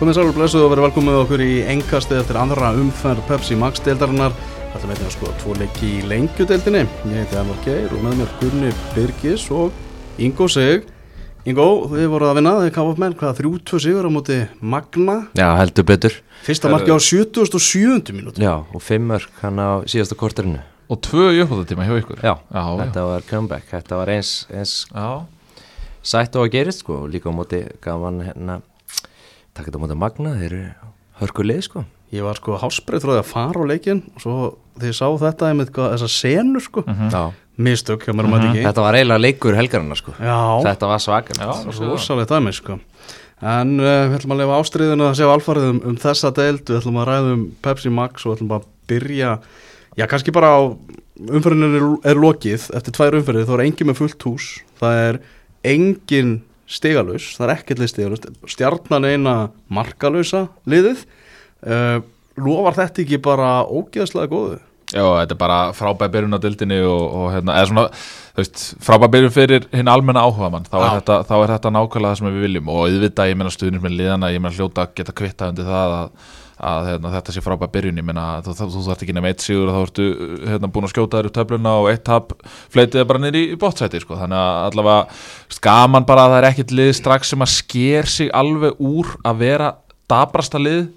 Komið sælur blessuð og verið velkomið okkur í engastið eftir andra umferð Pepsi Max deildarinnar. Það er meðin að skoða tvo leiki í lengjudeildinni. Ég heiti Elvar Geir og með mér Gunni Birgis og Ingo Sig. Ingo, þið voruð að vinna, þið upp með hvað, 30 sigur á móti Magna. Já, heldur betur. Fyrsta marki á 77. minúti. Já, og fimm örk hann á síðasta korterinu. Og tvö í uppháttatíma hjá ykkur Já, þetta var comeback, þetta var eins, eins Já. sætt á að gerist sko, líka á móti gaman hérna, takk þetta á móti Magna, þeir eru hörkuleg sko. Ég var sko hásbreið þróði að fara á leikin og svo þegar ég sá þetta með þessar senur sko, Mm. Já, mistök hjá mér um þetta ekki. þetta var eiginlega leikur helgarinnar sko. Já, Þetta var svakar. Já. rosalega dæmi sko. En uh, við ætlum að lefa ástriðinu að sjá alfarið um, um þessa deild, við ætlum að ræða um Pepsi Max og við ætlum að byrja, já kannski bara á umferðinu er, er lokið, eftir tvær umferðið þá er engin með fullt hús, það er engin stigalus, það er ekkert lið stigalus, stjarnan eina markalösa liðið, uh, lofar þetta ekki bara ógeðslega góðu? Já, þetta er bara frábæð byrjun á dildinni og, og hérna, eða svona, þú veist, frábæð byrjun fyrir hinn almenna áhuga mann, þá, er þetta- þá er þetta nákvæmlega það sem við viljum. Og auðvitað, ég meina stuðnir með liðana, ég meina hljóta geta kvitta undir það að, að hérna, þetta sé frábæð byrjun, ég meina þú, þarft ekki nefn eitt sigur og þá ertu hérna, búin að skjóta þér upp töfluna og eitt tap fleitið bara niður í, í bótsæti, sko, þannig að allavega gaman bara að það er ekkit lið strax sem að sker sig alveg úr að vera dabrasta lið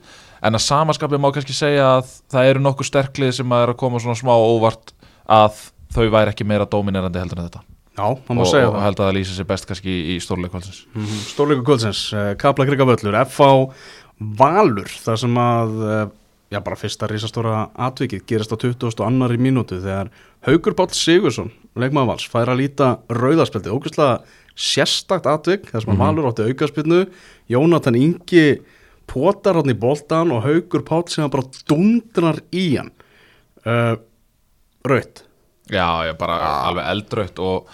en að samaskapið má kannski segja að það eru nokkuð sterklið sem að er að koma svona smá óvart að þau væri ekki meira dominerandi heldur en þetta. Já, og, segja og held að það lýsi sér best kannski í, í stórleikvælsins Mm Stórleikur kvöldsins, uh, Kapla Krika Völlur, FH Valur, þar sem að, uh, já bara fyrsta risastóra atvikið gerist á 20. og annari mínútu þegar Haugur Páll Sigursson, leikmaður Vals, fær að líta rauðarspeldi, ógæslega sérstakt atvik, þar sem að Valur átti aukarspilnu, Jónatan Ingi potar hann í boltan og Haugur Páll sem bara dundrar í hann. Uh, Raut. Já, ég bara alveg eldraut og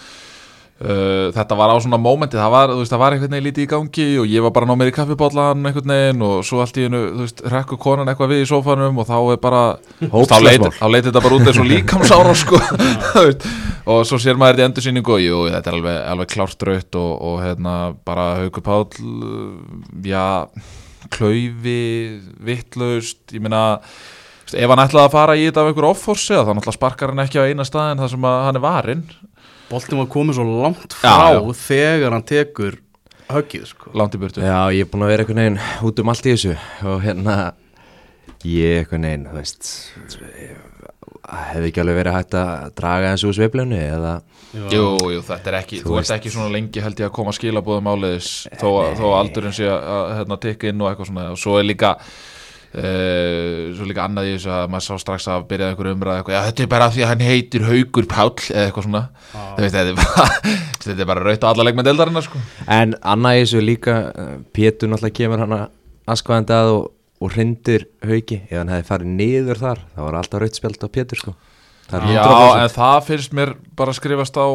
uh, þetta var á svona mómenti, það var, veist, það var einhvern veginn lítið í gangi og ég var bara ná mér í kaffibóllan einhvern veginn og svo allt í hennu, þú veist, rekku konan eitthvað við í sófanum og þá er bara þá leit, Hópslagsmál. þá leit þetta bara út eins og líkamsára sko, og svo sér maður þetta í endursýningu og jú, þetta er alveg, alveg klárt draut og, og hérna bara Haukur Páll uh, já, klaufi vittlaust, ég veist, ef hann ætlaði að fara í þetta af einhver offorsi þá náttúrulega sparkar hann ekki á eina staðin þar sem að hann er varinn Boltin var komið svo langt Já, frá já. þegar hann tekur höggið, sko. langt í burtu. Já, ég er búin að vera einhvern veginn út um allt í þessu og hérna ég einhvern veginn, þú veist hefði ekki alveg verið hægt að draga eins úr sveiflunni eða Jú, jú, þetta er ekki, Þú þú, ert ekki svona lengi held ég að koma að skila búðum áleiðis þó, að- þó að aldurinn sé að, að hérna, tikka inn og eitthvað svona. Og svo er líka Uh, svo líka annað í þessu að maður sá strax að byrja einhver umræð eitthvað, já þetta er bara af því að hann heitir Haugur Páll eða eitthvað svona. Þú veist, þetta er bara, þetta er bara raut á alla leikmenn deildarinnar sko. En annað í þessu líka eh, Pétur náttúrulega kemur hann askvaðandi að og, og hrindir hauki. Ef hann hefði farið niður þar þá var alltaf rautspjald á Pétur sko. Já, 100% en það finnst mér bara skrifast á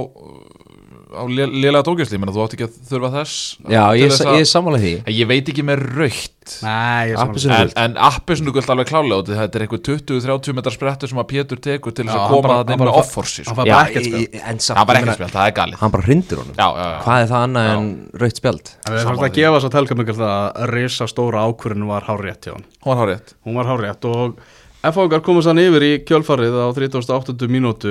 á lélega dókjastli, menn að þú átt ekki að þurfa þess Já, ég, þess ég, sammála því En Ég veit ekki með raukt. En, en appisinu gult alveg klálega út Þetta er einhver 20-30 metrar sprettur sem að Pétur tekur til þess að koma með fær- offorsi sko. Það var ég ekki spjald, það er galið Hann bara hrindir honum Já, já, já Hvað er það annað Já. en? En við þarfum Sammála að gefa þess að telka mikil það að risa stóra ákvörðin var hárétt hjá hann. Hún var hárið Hún var hárétt og F.A.G. komast hann yfir í kjölfarið á 38. mínútu,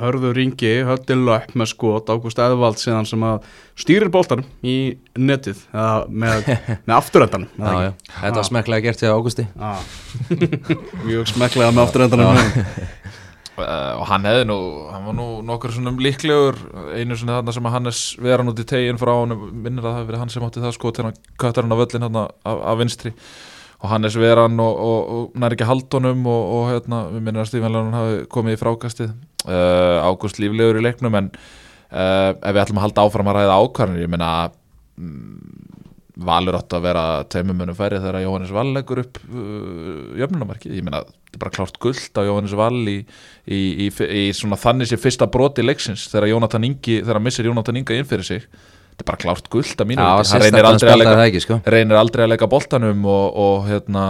hörðu ringi, höldi löpp með skot, Ágúst Eðvald síðan sem að stýrir boltanum í netið, eða með, með afturöndanum. Já, já, þetta var smekklega gert hjá Ágústi já. Mjög smeklega með afturöndanum. uh, Og hann hefði nú Hann var nú nokkur svona líklegur Einu svona þarna sem að Hannes vera nút í tegin frá hann Minnir að það hafi verið hann sem átti það sko Til hann köttar hann á völlin hann af, af vinstri Og Hannes vera hann og, og, og nær ekki haldunum og, og hérna, við minnir að Stífan Lennon hafi komið í frákastið. Uh, Ágúst líflegur í leiknum en uh, ef við ætlum að halda áfram að ræða ákvarðanir ég meina mm, Valur átt að vera tveimur munum færri þegar Jóhannes Val leggur upp uh, jöfnunamarkið, ég meina þetta er bara klárt gullt á Jóhannes Val í, í, í, í svona þannig sé fyrsta broti leiksins þegar Jónatan Ingi, þegar missir Jónatan Inga inn fyrir sig þetta er bara klárt guld að mínu hann reynir aldrei, að leika, ekki sko. reynir aldrei að leika boltanum og, og, hérna,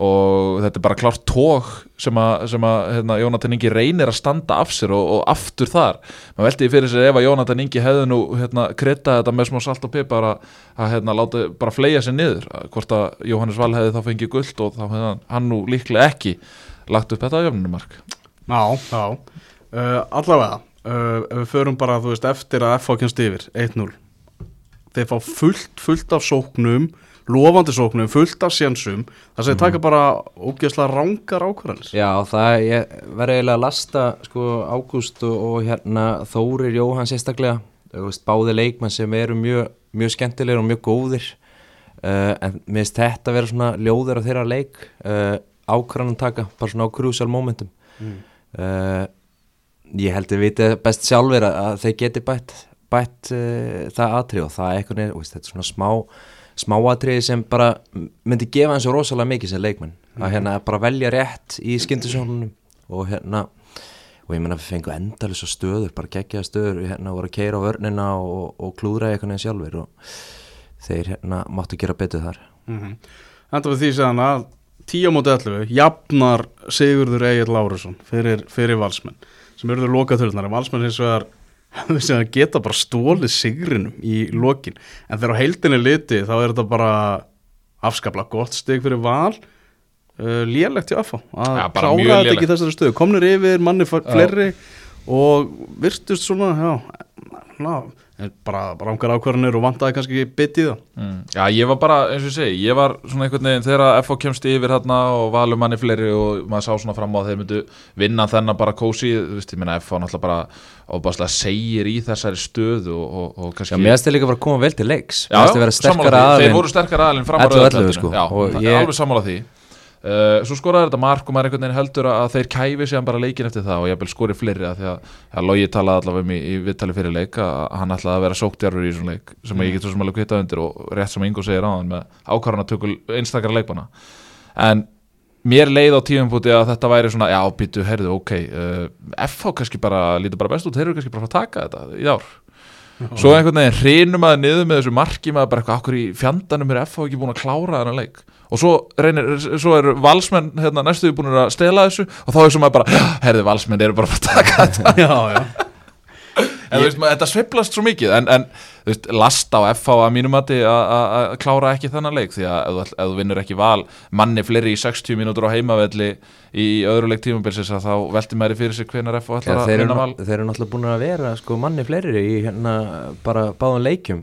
og þetta er bara klárt tók sem að, sem að hérna, Jónatan Ingi reynir að standa af sér og, og aftur þar. Maður veldi fyrir sér ef að Jónatan Ingi hefði nú hérna, krydda þetta með smá salt og pipar að, að hérna, láta bara fleia sér niður. Hvort að Jóhannes Val hefði þá fengið guld og þá hefði hann, nú líklega ekki lagt upp þetta jöfnumark Já, já. Uh, Allavega, uh, ef við förum bara þú veist, eftir að FH kemst yfir 1-0 þeir fá fullt, fullt af sóknum lofandi sóknum, fullt af sénsum. Þar sem þeir taka bara ógeðslega rángar ákvarðanir. Já, það verði eiginlega að lasta sko Ágúst og, og hérna Þórir Jóhann sérstaklega. Veist, báði leikmenn sem eru mjög, mjög skemmtilegir og mjög góðir. Uh, en mér finnst þetta vera svona ljóður á þeirra leik uh, ákvarðan taka, bara svona á crucial momentum. Uh, ég held að viti best sjálfur að, að þeir geti bætt, bætt uh, það atrið og það er eitthvað neður, þetta er svona smá smáatriði sem bara myndi gefa hann svo rosalega mikið sem leikmenn. Að hérna bara velja rétt í skyndisónunum og hérna og ég menna við fengum endalus og stöður bara geggjaða stöður, hérna voru að keira á vörnina og, og klúðra eitthvað neðan sjálfur og þeir hérna máttu gera betur þar. Mm -hmm. Enda við því segðan að 10 móti 11 jafnar Sigurður Egil Lárusson fyrir, fyrir valsmenn sem eruður lokatölunar valsmenn hins vegar sem geta bara stólið sigrinum í lokin. En þegar á heildinni liti þá er þetta bara afskapla gott stig fyrir val. Uh, lélegt hjá AFA að Ja, klára mjög þetta ekki í þessari stöðu. Komnir yfir manni f- fleiri og virtust svona já, ná, bara rángar ákvarðanir og vantaði kannski bitið það Mm. Já, ég var bara, eins og ég segi, ég var svona einhvern veginn þegar FH kemst yfir hérna og valum manni fleiri og maður sá svona fram á að þeir myndu vinna þennan bara kósi, þú veist, ég meina FH náttúrulega bara óbáslega segir í þessari stöðu og, og, og kannski Já, mér þeir líka bara að koma vel til leiks Já, vera sammála því. Þeir voru sterkara aðalinn fram á 11 rauðarspjaldinu. sko. Já, er alveg sammála því uh, Svo skoraði þetta mark og maður einhvern veginn heldur að þeir kæfi sig bara leikin eftir það og ég vil skori fleiri að því að ja, Logi talaði allavega um í, í vittali fyrir leik að hann ætlaði að vera sóktjarfur í svona leik sem ég get svo sem alveg kvita undir og rétt sem Ingo segir á hann með ákvarðan að tökul einstakara leikbana en mér leið á tíumpúti að þetta væri svona, já, býtu, heyrðu, ok uh, FH kannski bara, lítur bara best út þeir eru kannski bara að að taka þetta í ár. Svo einhvern veginn hrinum maður niður með þessu marki maður bara eitthvað, okkur í fjandanum er FH ekki búin að klára þennan leik og svo, reynir, svo eru valsmenn hérna, næstuði búin að stela þessu og þá er svo maður bara, herðu, valsmenn eru bara að að taka þetta. Já, já en þú veist, maður, þetta sveiflast svo mikið. En, en þú veist, lasta á FH að mínum að- að að klára ekki þennan leik. Því að ef þú, vinnur ekki val manni fleiri í 60 mínútur á heimavelli í öðru leik tímabilsins að þá velti maður fyrir sig hvenar FH ætlar að vinna val. þeir eru náttúrulega búin að vera sko, manni fleiri í hérna bara báðan leikjum.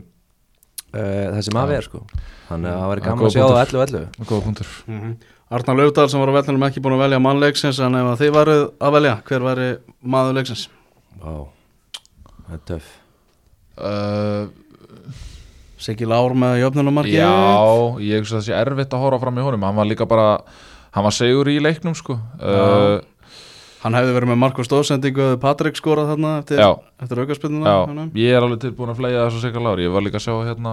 Uh, það sem að vera sko þannig að það væri gaman að sjá það punktur. 11-11 Góða punktur. Mm Arnar Laufdal sem var á vellinum ekki búin að velja mann leiksins en ef að þið varuð að velja, hver væri maður leiksins? Vá, það er töff. Uh, Siggi Lár með jöfnunumarki Já, ég hugsa að það sé erfitt að horfa fram í honum. Hann var líka bara, hann var segur í leiknum sko. Uh, Hann hefði verið með Marko Stóðsendingu eða Patrik skorað þarna eftir, eftir aukarspinnuna Já, ég er alveg tilbúin að flega þessu Sigga Lár Ég var líka að sjá hérna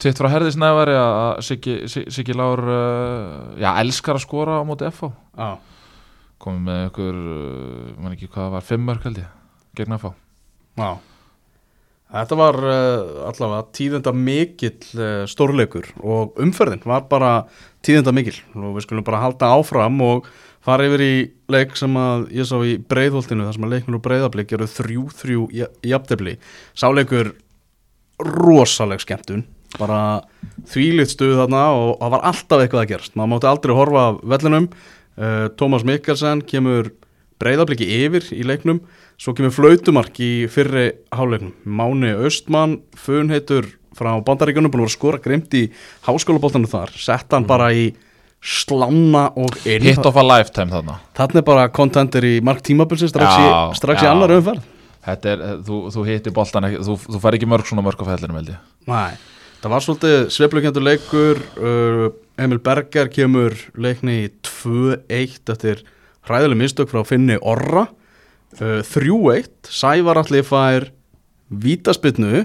Tvitt frá herðisnefari að Siggi, Sig- Siggi Lár uh, Já, elskar að skora á móti FH Já, Komið með ykkur, uh, man ekki hvað var Fimm mörg held ég, gegn FH já. Þetta var uh, allavega tíðenda mikill uh, stórleikur og umferðin var bara tíðenda mikill. Og við skulum bara halda áfram og fara yfir í leik sem að ég sá í breiðholtinu þar sem að leiknur og breiðablik eru þrjú þrjú jafntefli. Sáleikur rosaleg skemmtun bara þvílitt stuð þarna og það var alltaf eitthvað að gerast. Maður mátti aldrei horfa af vellinum. Uh, Tómas Mikkelsen kemur breiðabliki yfir í leiknum. Svo kemur flautumark í fyrri háleiknum Máni Östmann funheitur frá bandaríkunum búin að vera skora grimt í háskólaboltanu þar. Sett hann bara í slána og inn. Hit of a lifetime þarna. Þannig er bara kontentur í mark tímabilsin strax, Já, í, strax í annar umferð. Þetta er, þú, þú hittir boltan þú, þú fær ekki mörg svona mörg á fellinum held ég. Nei, það var svolítið sveiflugjendur leikur uh, Emil Berger kemur leikni í 2-1 eftir hræðileg mistök frá Finni Orra. Uh, 3-1 Sævar allir fær vítaspinnu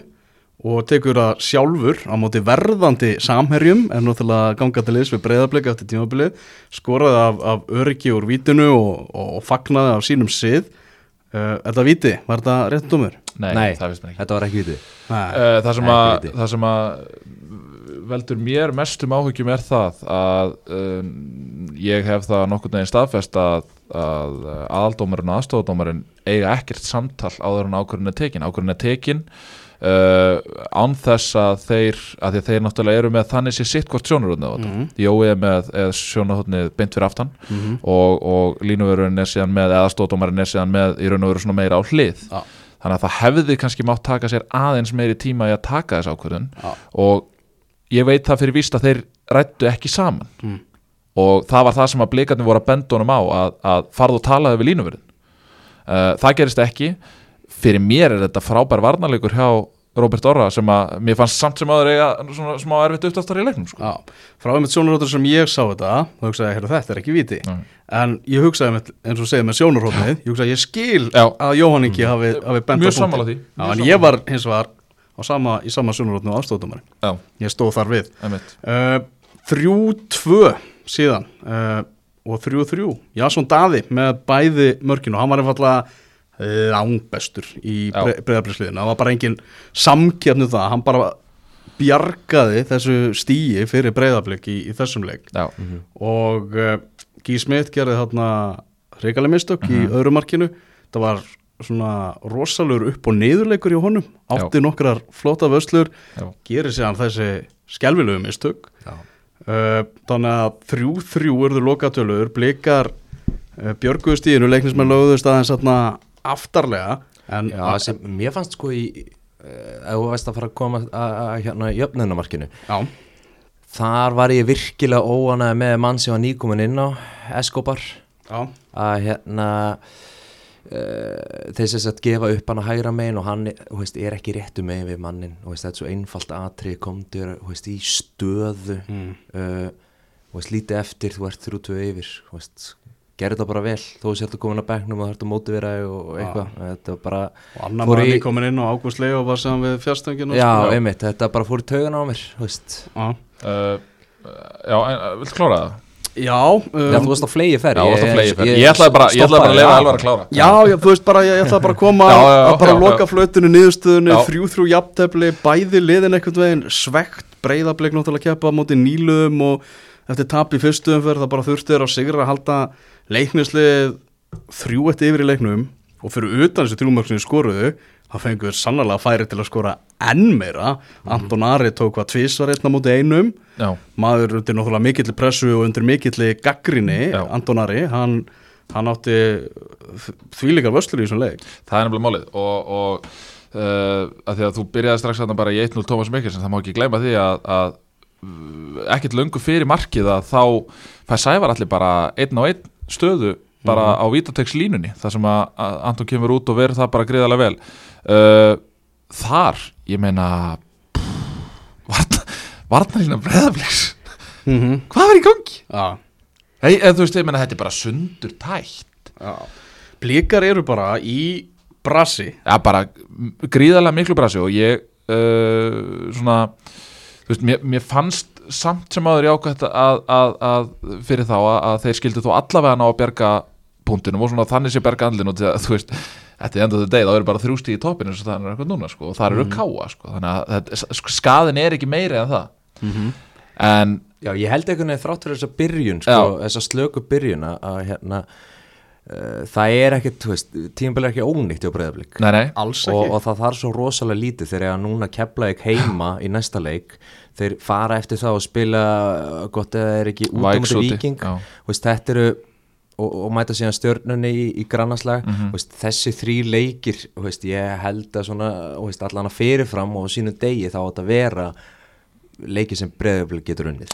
og tekur það sjálfur á móti verðandi samherjum en náttúrulega ganga til liðs við breyðarbleika eftir tímabilið skoraði af, af öryggi úr vítinu og, og, og fagnaði af sínum sið uh, Er það viti? Var þetta rétt dómur? Nei, Nei, það finnst mér ekki þetta var ekki Nei, Uh, það, sem að, viti. það sem að veldur mér mestum áhugjum er það að um, ég hef það nokkurn veginn staðfest að, að aðaldómarinn og aðstofadómarinn eiga ekkert samtal áður en ákvörðin er tekin ákvörðin er tekin uh, án þess að þeir að þeir náttúrulega eru með þannig sér sitt hvort sjónarhóðnið á þetta Mhm. Jói er með sjónarhóðnið beint fyrir aftan Mhm. og, og línuvörun er síðan með eða aðstofadómarinn er síðan með í raun og veru svona meira á hlið Já. þannig að það hefði kannski mátt taka sér aðeins meiri tíma í að taka þess ákvörðun Já. og ég veit það fyrir víst að þeir rættu ekki saman Mm. og það var það sem að blikarnir voru að benda honum á að, að farðu og talaði við línuverðin uh, það gerist ekki fyrir mér er þetta frábær varnarleikur hjá Robert Orra sem að mér fannst samt sem aður eiga svona smá erfitt upptastar í leiknum sko. Já, frá einmitt sjónarhóttur sem ég sá þetta þá hugsaði ég, heyrðu, þetta er ekki viti Nei. en ég hugsaði einmitt, eins og segið með sjónarhóttnið ég hugsaði, ég skil Já. að Jóhann Ingi hafi, hafi bent á Mjög en ég var hins vegar á sama, í sama sjónarhóttinu og aðstofdómari Já, ég stóð þar við. Uh, þrjú tvö síðan uh, og þrjú þrjú. Jason Daði með bæði mörkinu hann var einfallega langbestur í Já. breyðarbrísliðinu það var bara engin samkefnu það. Hann bara bjargaði þessu stíi fyrir breyðarblik í, í þessum leik. Já, og uh, Guy Smith gerði þarna reikalega mistök í Mhm. öðru markinu. Það var svona rosalur upp og niðurleikur hjá honum. Átti nokkrar flóta vöslur já, gerir sér þessi skelvilegu mistök. Já. uh, þannig að þrjú þrjú urður lokatölur. Blikar uh, björguðu stíðinu leiknismenn lögðust aðeins þarna aftarlega en Já, sem mér fannst sko í eh, ef þú veist að fara að koma að, hérna í jöfnunamarkinu já, þar var ég virkilega óanæði með mann sem var nýkomin inn á Escobar. Já, að hérna uh, þess að gefa upp hann að hægra megin og hann veist, er ekki réttu megin við mannin veist, þetta er svo einfalt atrið komdur þú veist, í stöðu mm. uh, lítið eftir þú ert þrjú tvö yfir gerði þetta bara vel. Þó þú sértu komin að bekknum og þú ert að mótivera og eitthvað, þetta var bara og annar mann í- komin inn og Ágúst Leo var saman við fjastönginu já, einmitt, þetta bara fór í taugan á mér þú veist, já, uh, já en, uh, viltu klára það? já, um, já, þú varst á flegi ferð Já, þú varst á flegi ferð. Ég ætlaði bara, ég ætlaði bara að lefa alvar að klára. Já, já, þú veist bara, ég ætla bara að koma Já, já, já, að bara já, loka já. flötinu, niðurstöðinu, Já. þrjú þrjú jafntefli, bæði liðin einhvern veginn, svegt, breyðablik náttúrulega keppa á móti nýluðum og eftir tap í fyrstu umferð það bara þurfti þeirra á sigra að halda leiknislið þrjú eitt yfir í leiknum og fyrir utan þessi þrjúmörk sem þið skoruðu, það fengur sannlega færi til að skora enn meira. Anton Ari tók hvað tvísvar einna móti einum. Já, maður undir náttúrulega mikill pressu og undir mikill gaggrinni, Já. Antonari hann, hann átti þvílíkar vöslur í þessum leik. Það er nefnilega málið og, og uh, að því að þú byrjaði strax þarna bara í 1-0 Thomas Mikkelsen, það má ekki gleyma því að, að ekkert löngu fyrir markið að þá fær Sævar allir bara einn á einn stöðu bara á Vítatex línunni þar sem að, að Anton kemur út og verður það bara greiðarlega vel. Uh, þar, ég meina varnarlína breðabliks mm -hmm. hvað var í gangi? Já, Hey, eða, þú veist, ég meina þetta er bara sundur tætt já. Blíkar eru bara í brasi. Já, bara gríðarlega miklu brasi og ég uh, svona þú veist, mér, mér fannst samt sem aður jákvæmt að, að, að fyrir þá að, að þeir skildu þó allavega ná að bjarga punktinum og svona þannig sé bjarga andlinu og til að, þú veist, þetta er þetta deg þá eru bara þrjústi í toppinu eins og það er eitthvað núna sko, og það eru mm. káa sko, þannig að þetta, sko, skaðin er ekki meiri en það. En Já, ég held einhvern veginn þrátt fyrir þessa byrjun sko, þessa slöku byrjun að- að hérna það er ekkert, þú veist, tímabilið er ekki ónýtt hjá breyðablík nei, nei, Alls og, ekki. og það þarf svo rosalega lítið þegar að núna kepla ekki heima í næsta leik. Þeir fara eftir það og spila gott eða er ekki út á múti úti, viking veist, þetta eru og, og mæta síðan stjörnunni í, í grannaslag Mhm. veist, þessi þrý leikir þú veist, ég held að svona allan að fyrirfram og á sínu degi þá átt að vera leikir sem breyðabli getur unnið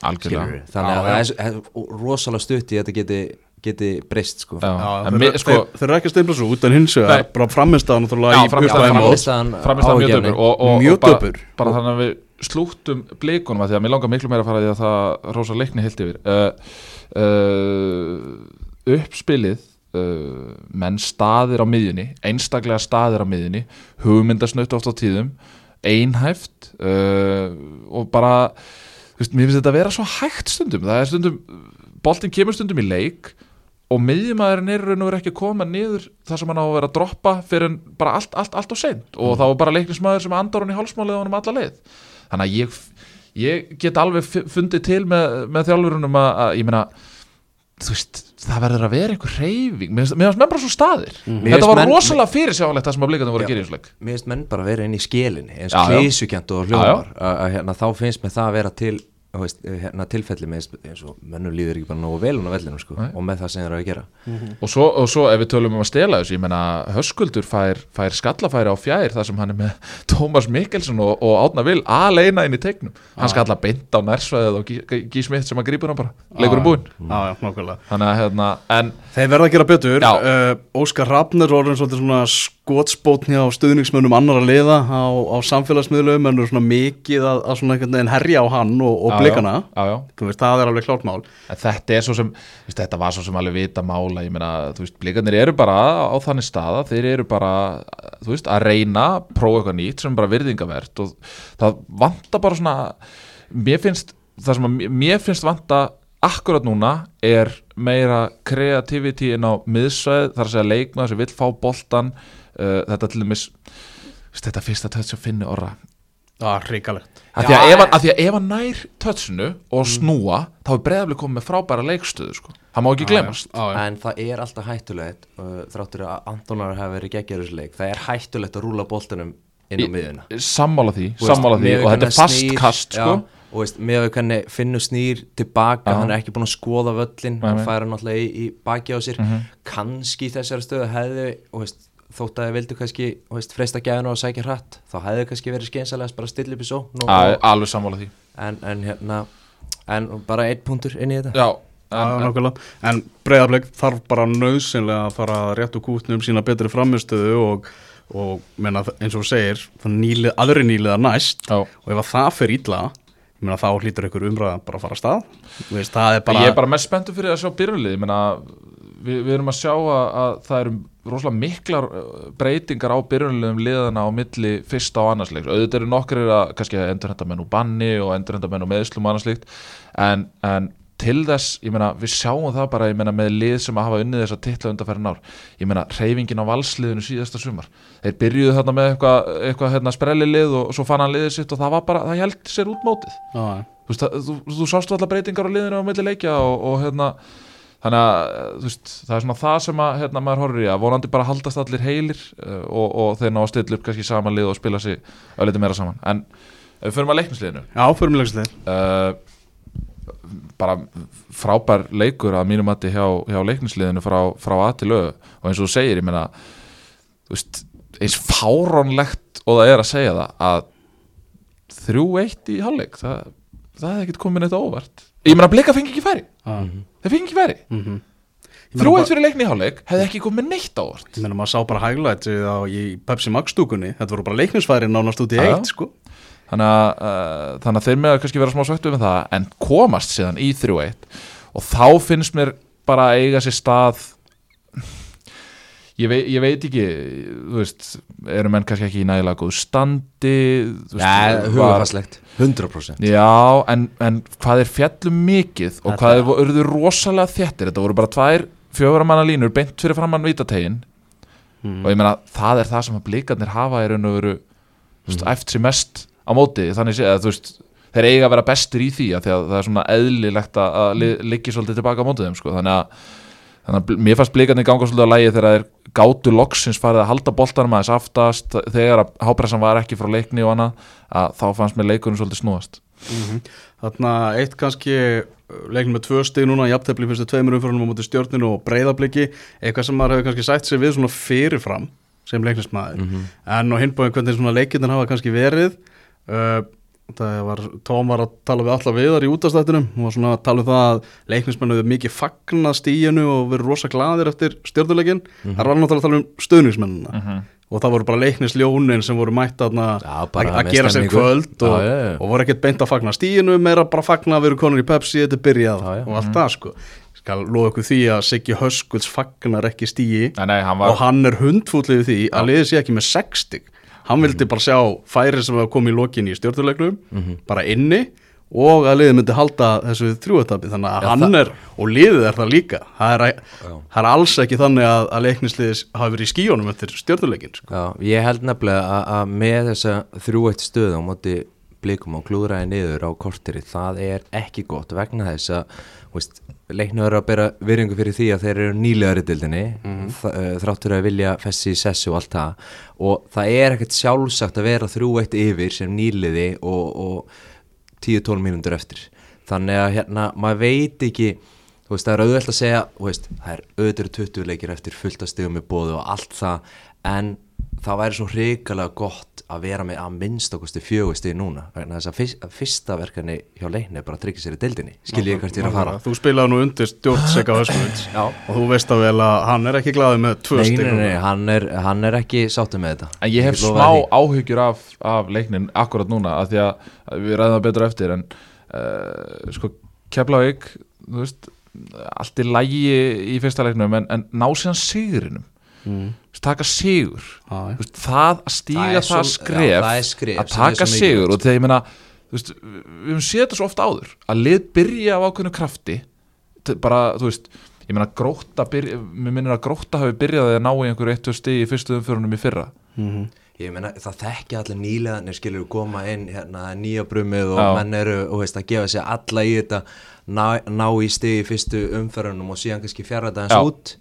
þannig að það er, er rosalega stutt í að þetta geti, geti breyst sko. Sko, þeir, eru ekki að steimla svo út en hins vegar bara framistæðan náttúrulega Já, í frammistaðan upplæðum og frammistaðan framist það mjög döpur. bara, þannig að við slúttum blikunum að því að mér langar miklu meira að fara í að það rosa leikni heilt yfir. Uh, uh, uppspilið uh, menn staðir á miðjunni einstaklega staðir á miðjunni hugmyndasnött oft á tíðum einhæft uh, og bara þú veist, mér finnst þetta að vera svo hægt stundum. Það er stundum, boltinn kemur stundum í leik og miðjumæðurinn er raun og verið ekki að koma niður þar sem hann á að vera að droppa fyrir bara allt, allt, allt og seint. Og þá var bara leiknismæður sem andar hann í hálsmálið á hann um alla leið. Þannig að ég, ég get alveg fu- fundið til með, með þjálfurunum að, að ég meina veist, það verður að vera einhver reyfing mér finnst menn bara svo staðir. Mér þetta var menn- rosalega fyrirsjáanlegt það sem að blikarnir voru Já. að gera í þessu leik. Mér finnst menn bara vera inn í skelinni eins Já, já. klísukjönt og Já, já. hljómar að, að, hérna, þá finnst mér það að vera til veist, hérna, tilfelli með eins og mönnum líður ekki bara nógu vel hún á vellinum sko, Nei. og með það sem þeir eru að gera. Og svo, og svo ef við tölum um að stela þessu ég meina Höskuldur fær, fær skallafæri á fjær þar sem hann er með Tómas Mikkelsen og, og Átna Vil aleina inn í tegnum. Hann skalla beint á nærsvæðið og Gí- Gí- sem að grípur hann bara leikur um búinn. Já, já, nákvæmlega. Þannig að hérna en Þeir verða að gera betur. Uh, Óskar Rafner svolítið svona skotspótni á stuðningsmönnum annara liða á, á samfélagsmiðlum en er svona mikið að, að svona herja á hann og, og blikana. já, já. Veist, það er alveg klárt mál. Þetta sem, veist, þetta var svo sem alveg vita mála, ég meina, þú veist, blikarnir eru bara á þannig staða, þeir eru bara, veist, að reyna, prófa eitthvað nýtt sem bara virðingavert og það vantar bara svona, mér finnst, það sem að mér finnst vanta akkurat núna er meira kreativity inn á miðsvæð, þar að segja leikmaður sem vill fá boltan, uh, þetta til dæmis, þetta fyrsta tötts að finna orra, Það er ríkalegt Af því, að ef hann- af því að ef hann nær touchinu og snúa þá er breyðaflik komið með frábæra leikstöðu sko. það má ekki glemast en það er alltaf hættulegt uh, þráttur að Antonar hafi verið geggjör þessu leik það er hættulegt að rúla boltanum inn á miðuna sammála því, sammála því og þetta er hvernig fast snýr- kast sko. já, og veist, með að hvernig finnur snýr tilbaka, hann er ekki búin að skoða völlin Nei, hann færa náttúrulega í, í baki á sér Mhm. kannski í þessari stöðu hefði og veist, þótt að þið vildu kannski og veist, freista gæðinu og sækja hratt þá hefði kannski verið skeinsalegast bara að stilla upp í sókn og, og, alveg sammála því en, en hérna en bara einn punktur inn í þetta já, en, en. En breyðarbleik þarf bara nöðsynlega að fara rétt úr kútnum sína betri framistöðu og, og menna, eins og þú segir, það nýlið, aðri nýliða næst já. og ef að það fer illa ég meina, þá hlýtur ykkur umræða bara að fara að stað. Veist, er bara, ég er bara mest spenntur fyrir að sjá byrjulið við, við erum að sjá að, að það eru rosalega miklar uh, breytingar á byrjunliðum liðana á milli fyrsta og annarsleiks auðvitað eru nokkur að kannski endurhenda menn úr banni og endurhenda menn úr meðslum og annarslíkt en, en til þess, ég meina, við sjáum það bara ég meina, með lið sem að hafa unnið þessa titla undanferðin ár, ég meina, reyfingin á valsliðinu síðasta sumar, þeir byrjuðu þarna með eitthvað, eitthvað hérna, sprelli lið og svo fann hann liðið sitt og það var bara, það held sér út mótið. Já, þú, veist, þú, þú sástu allar breytingar á liðinu á milli leikja og, og hérna þannig að þú veist, það er svona það sem að hérna, maður horfir í að vonandi bara haldast allir heilir uh, og, og þeir ná að stilla upp kannski saman lið og spila sig ölliti meira saman. En fyrir að leiknisliðinu? Já, fyrirmjölegslega uh, bara frábær leikur að mínum mati hjá, hjá leiknisliðinu frá, frá að til lög og eins og þú segir, ég meina veist, eins fárónlegt og það er að segja það að 3-1 í hálfleik það, það hefði ekkert komið neitt á óvart. Ég meina blika fengi ekki færi. Þeir fengi ekki færi. Mm 3-1 fyrir leikni í hálfleik hefði ekki komið neitt á óvart. Ég meina maður sá bara highlight á, í Pepsi Max stúkunni, þetta voru bara leiknisfæri nánast út í eitt sko. Þannig að, uh, þannig að þeir með að kannski vera smá svektu með það en komast síðan í 3-1 og þá finnst mér bara að eiga sér stað ég, vei, ég veit ekki þú veist, eru menn kannski ekki í nægilega góð standi var- hugafastlegt 100% Já, en, en hvað er fjallum mikið og hvað er urðu rosalega þéttir þetta voru bara tvær fjögur manna línur beint fyrir framann vítategin mm. og ég meina það er það sem að blikarnir hafa í raun og veru mm. eftir mest á móti þannig sé að þú veist þeir eiga að vera bestur í því að því að það er svona eðlilegt að, að li, liggi svolítið tilbaka á mótið þeim sko. þannig að, þannig að mér fannst blikarnir ganga svolítið á lægi þegar þeir gátu loksins farið að halda boltanum aðeins aftast þegar að hápressan var ekki frá leikni og annað að þá fannst mér leikunum svolítið snúast. Mm Þarna eitt kannski leiknum með tvö stig núna, jafntefli fyrstu tveimur umförunum á móti stjórninu og breyðabliki eitthvað sem maður hefur kannski sætt sig við svona fyrirfram sem leiknismæður en á hinbóðin hvernig svona leikirnir hafa kannski verið uh, það var, Tóm var að tala við alla viðar í útastættinum og var svona að tala um það að leiknismennu hefur mikið fagnað stíinu og verið rosa gladir eftir stjórnuleikin það var náttúrulega að tala um stöðningsmennina -hmm. og það voru bara leiknisljónin sem voru mætt að, bara að gera sér kvöld og, já, já. og voru ekkert beint að fagna stíinu meira bara fagna að vera konur í Pepsi þetta byrjað og allt það sko. Skal lofa ykkur því að Siggi Höskulds fagnar ekki stíi Nei, nei, hann og hann er hundfútlið því að liðið sé ekki með 60 hann vildi bara sjá færi sem var komið í lokin í stjórnuleiknum bara inni og að liðið myndi halda þessu þrjúetabi þannig að Já, hann er, og liðið er það líka. Það er, það er alls ekki þannig að, að leiknisliðis hafi verið í skíunum eftir stjórnuleikin sko. Já, ég held nefnilega að, að með þessa þrjúeitt stöðu á móti blikum og klúðræði niður á korteri það er ekki gott vegna þess að veist, leiknu eru að bera virðingu fyrir því að þeir eru nýlegar í dildinni mm. Þráttur að vilja fessi í sessu og allt það. Og það er ekkert sjálfsagt að vera þrjúeitt yfir sem nýliði og, og 10-12 mínútur eftir. Þannig að hérna, maður veit ekki veist, það er auðvelt að segja veist, það er auðvitað 20 leikir eftir fullt að stegum í bóðu og allt það en það væri svo hrikalega gott að vera með að minnst okkusti fjögusti núna, vegna þess að fyrst, fyrsta verkefni hjá leikni er bara að tryggja sér í deildinni. Skil ég hvert ég er að fara. Þú spilaði nú undir stjórnseka og þú veist að vel að hann er ekki glaðið með tvö Nei, stig nei, nei, hann er, hann er ekki sáttu með þetta. En ég hef smá því. áhyggjur af, af leiknin akkurat núna að því að, að við ræðum það betur eftir en uh, sko Keflavík þú veist, allt í lægi í fyrsta leiknum en, en ná síðan sigrinum mm. Taka sigur. Þú veist, það að stíga Það það, svo- skref, já, skref að taka sigur og þegar ég meina þú veist, við höfum séð þetta svo oft áður að lið byrja af ákveðnu krafti bara, þú veist, ég meina gróta byrja, mér minnir að gróta hafi byrjað að ná í einhverju eittu stigi í fyrstu umförunum í fyrra Mhm. Ég meina, það þekki allir nýlegaðnir skilur koma inn hérna nýja brumið og Já. menn eru, og veist, að gefa sér alla í þetta ná, ná í stigi í fyrstu umferðunum og síðan kannski fjara þetta eins út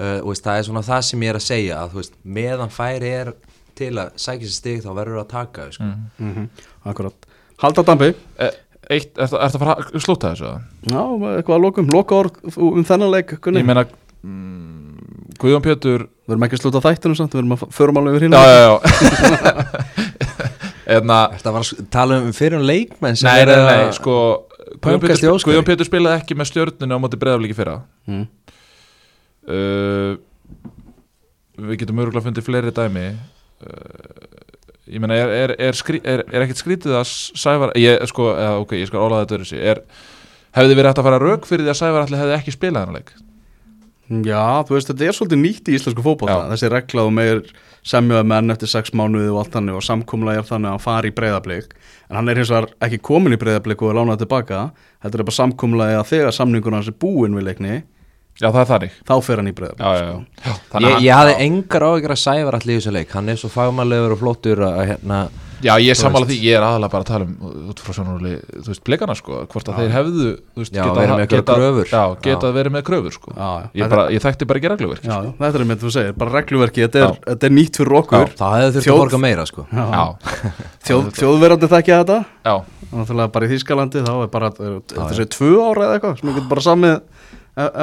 uh, og veist, það er svona það sem ég er að segja að þú veist, meðan færi er til að sækja sér stig þá verður að taka sko. Mhm. akkurat Halda dampi e, Eitt, er það að fara að slúta þessu? eða? Já, eitthvað að lokum, loka orð um þennan leik Gunni. Ég meina mm, Guðjón Pétur Við erum ekki að sluta þættinu samt, við erum að förum alveg yfir hinn Já, já, já Eðna, Þetta var að tala um fyrir um leikmenn sem Nei, eru nei, nei, sko Guðjón Pétur. Guðjón Pétur spilaði ekki með stjörnunu á móti breyðafliki fyrra mm. Uh, Við getum örgulega fundið fleiri dæmi. Uh, Ég meina, er, er, er, skrí, er, er ekkert skrítið að Sævar ég, sko, eða, ok, ég skal ólaða þetta öðru er, Hefði verið hægt að fara rauk fyrir því að Sævar allir hefði ekki spilað hann leik? Já, þú veist, þetta er svolítið nýtt í íslensku fótbolta. Já. Þessi regla og meir semjöða menn eftir sex mánuði og allt þannig og samkomlega er þannig að hann fari í breyðablík en hann er hins vegar ekki komin í breyðablík og er lánað tilbaka Þetta er bara samkomlega að þegar samningur hans er búinn við leikni Já, það er þannig þá fer hann í Já, já, já, já. Þannig Ég, ég hafði engar áhyggjur að sæfa allir í þessu leik hann er svo fagmannlegur og flottur að hérna Já, ég er veist. því, ég er aðalega bara að tala um út frá veist, blikana sko hvort að þeir hefðu, þú veist, Já, verið með einhverjar kröfur. Já, geta Já. verið með kröfur sko Já, já. Ég, bara, ég þekkti bara ekki regluverk Já, já, þetta er með þú segir, bara regluverki þetta er, Já. þetta er nýtt fyrir okkur þá hefði þurft að borga meira sko Já. Já, Þjóð, Þjóðverandi þekkja þetta já, Náttúrulega bara í Þýskalandi þá er bara já. þessi tvö ára eða eitthvað sem við getum bara samið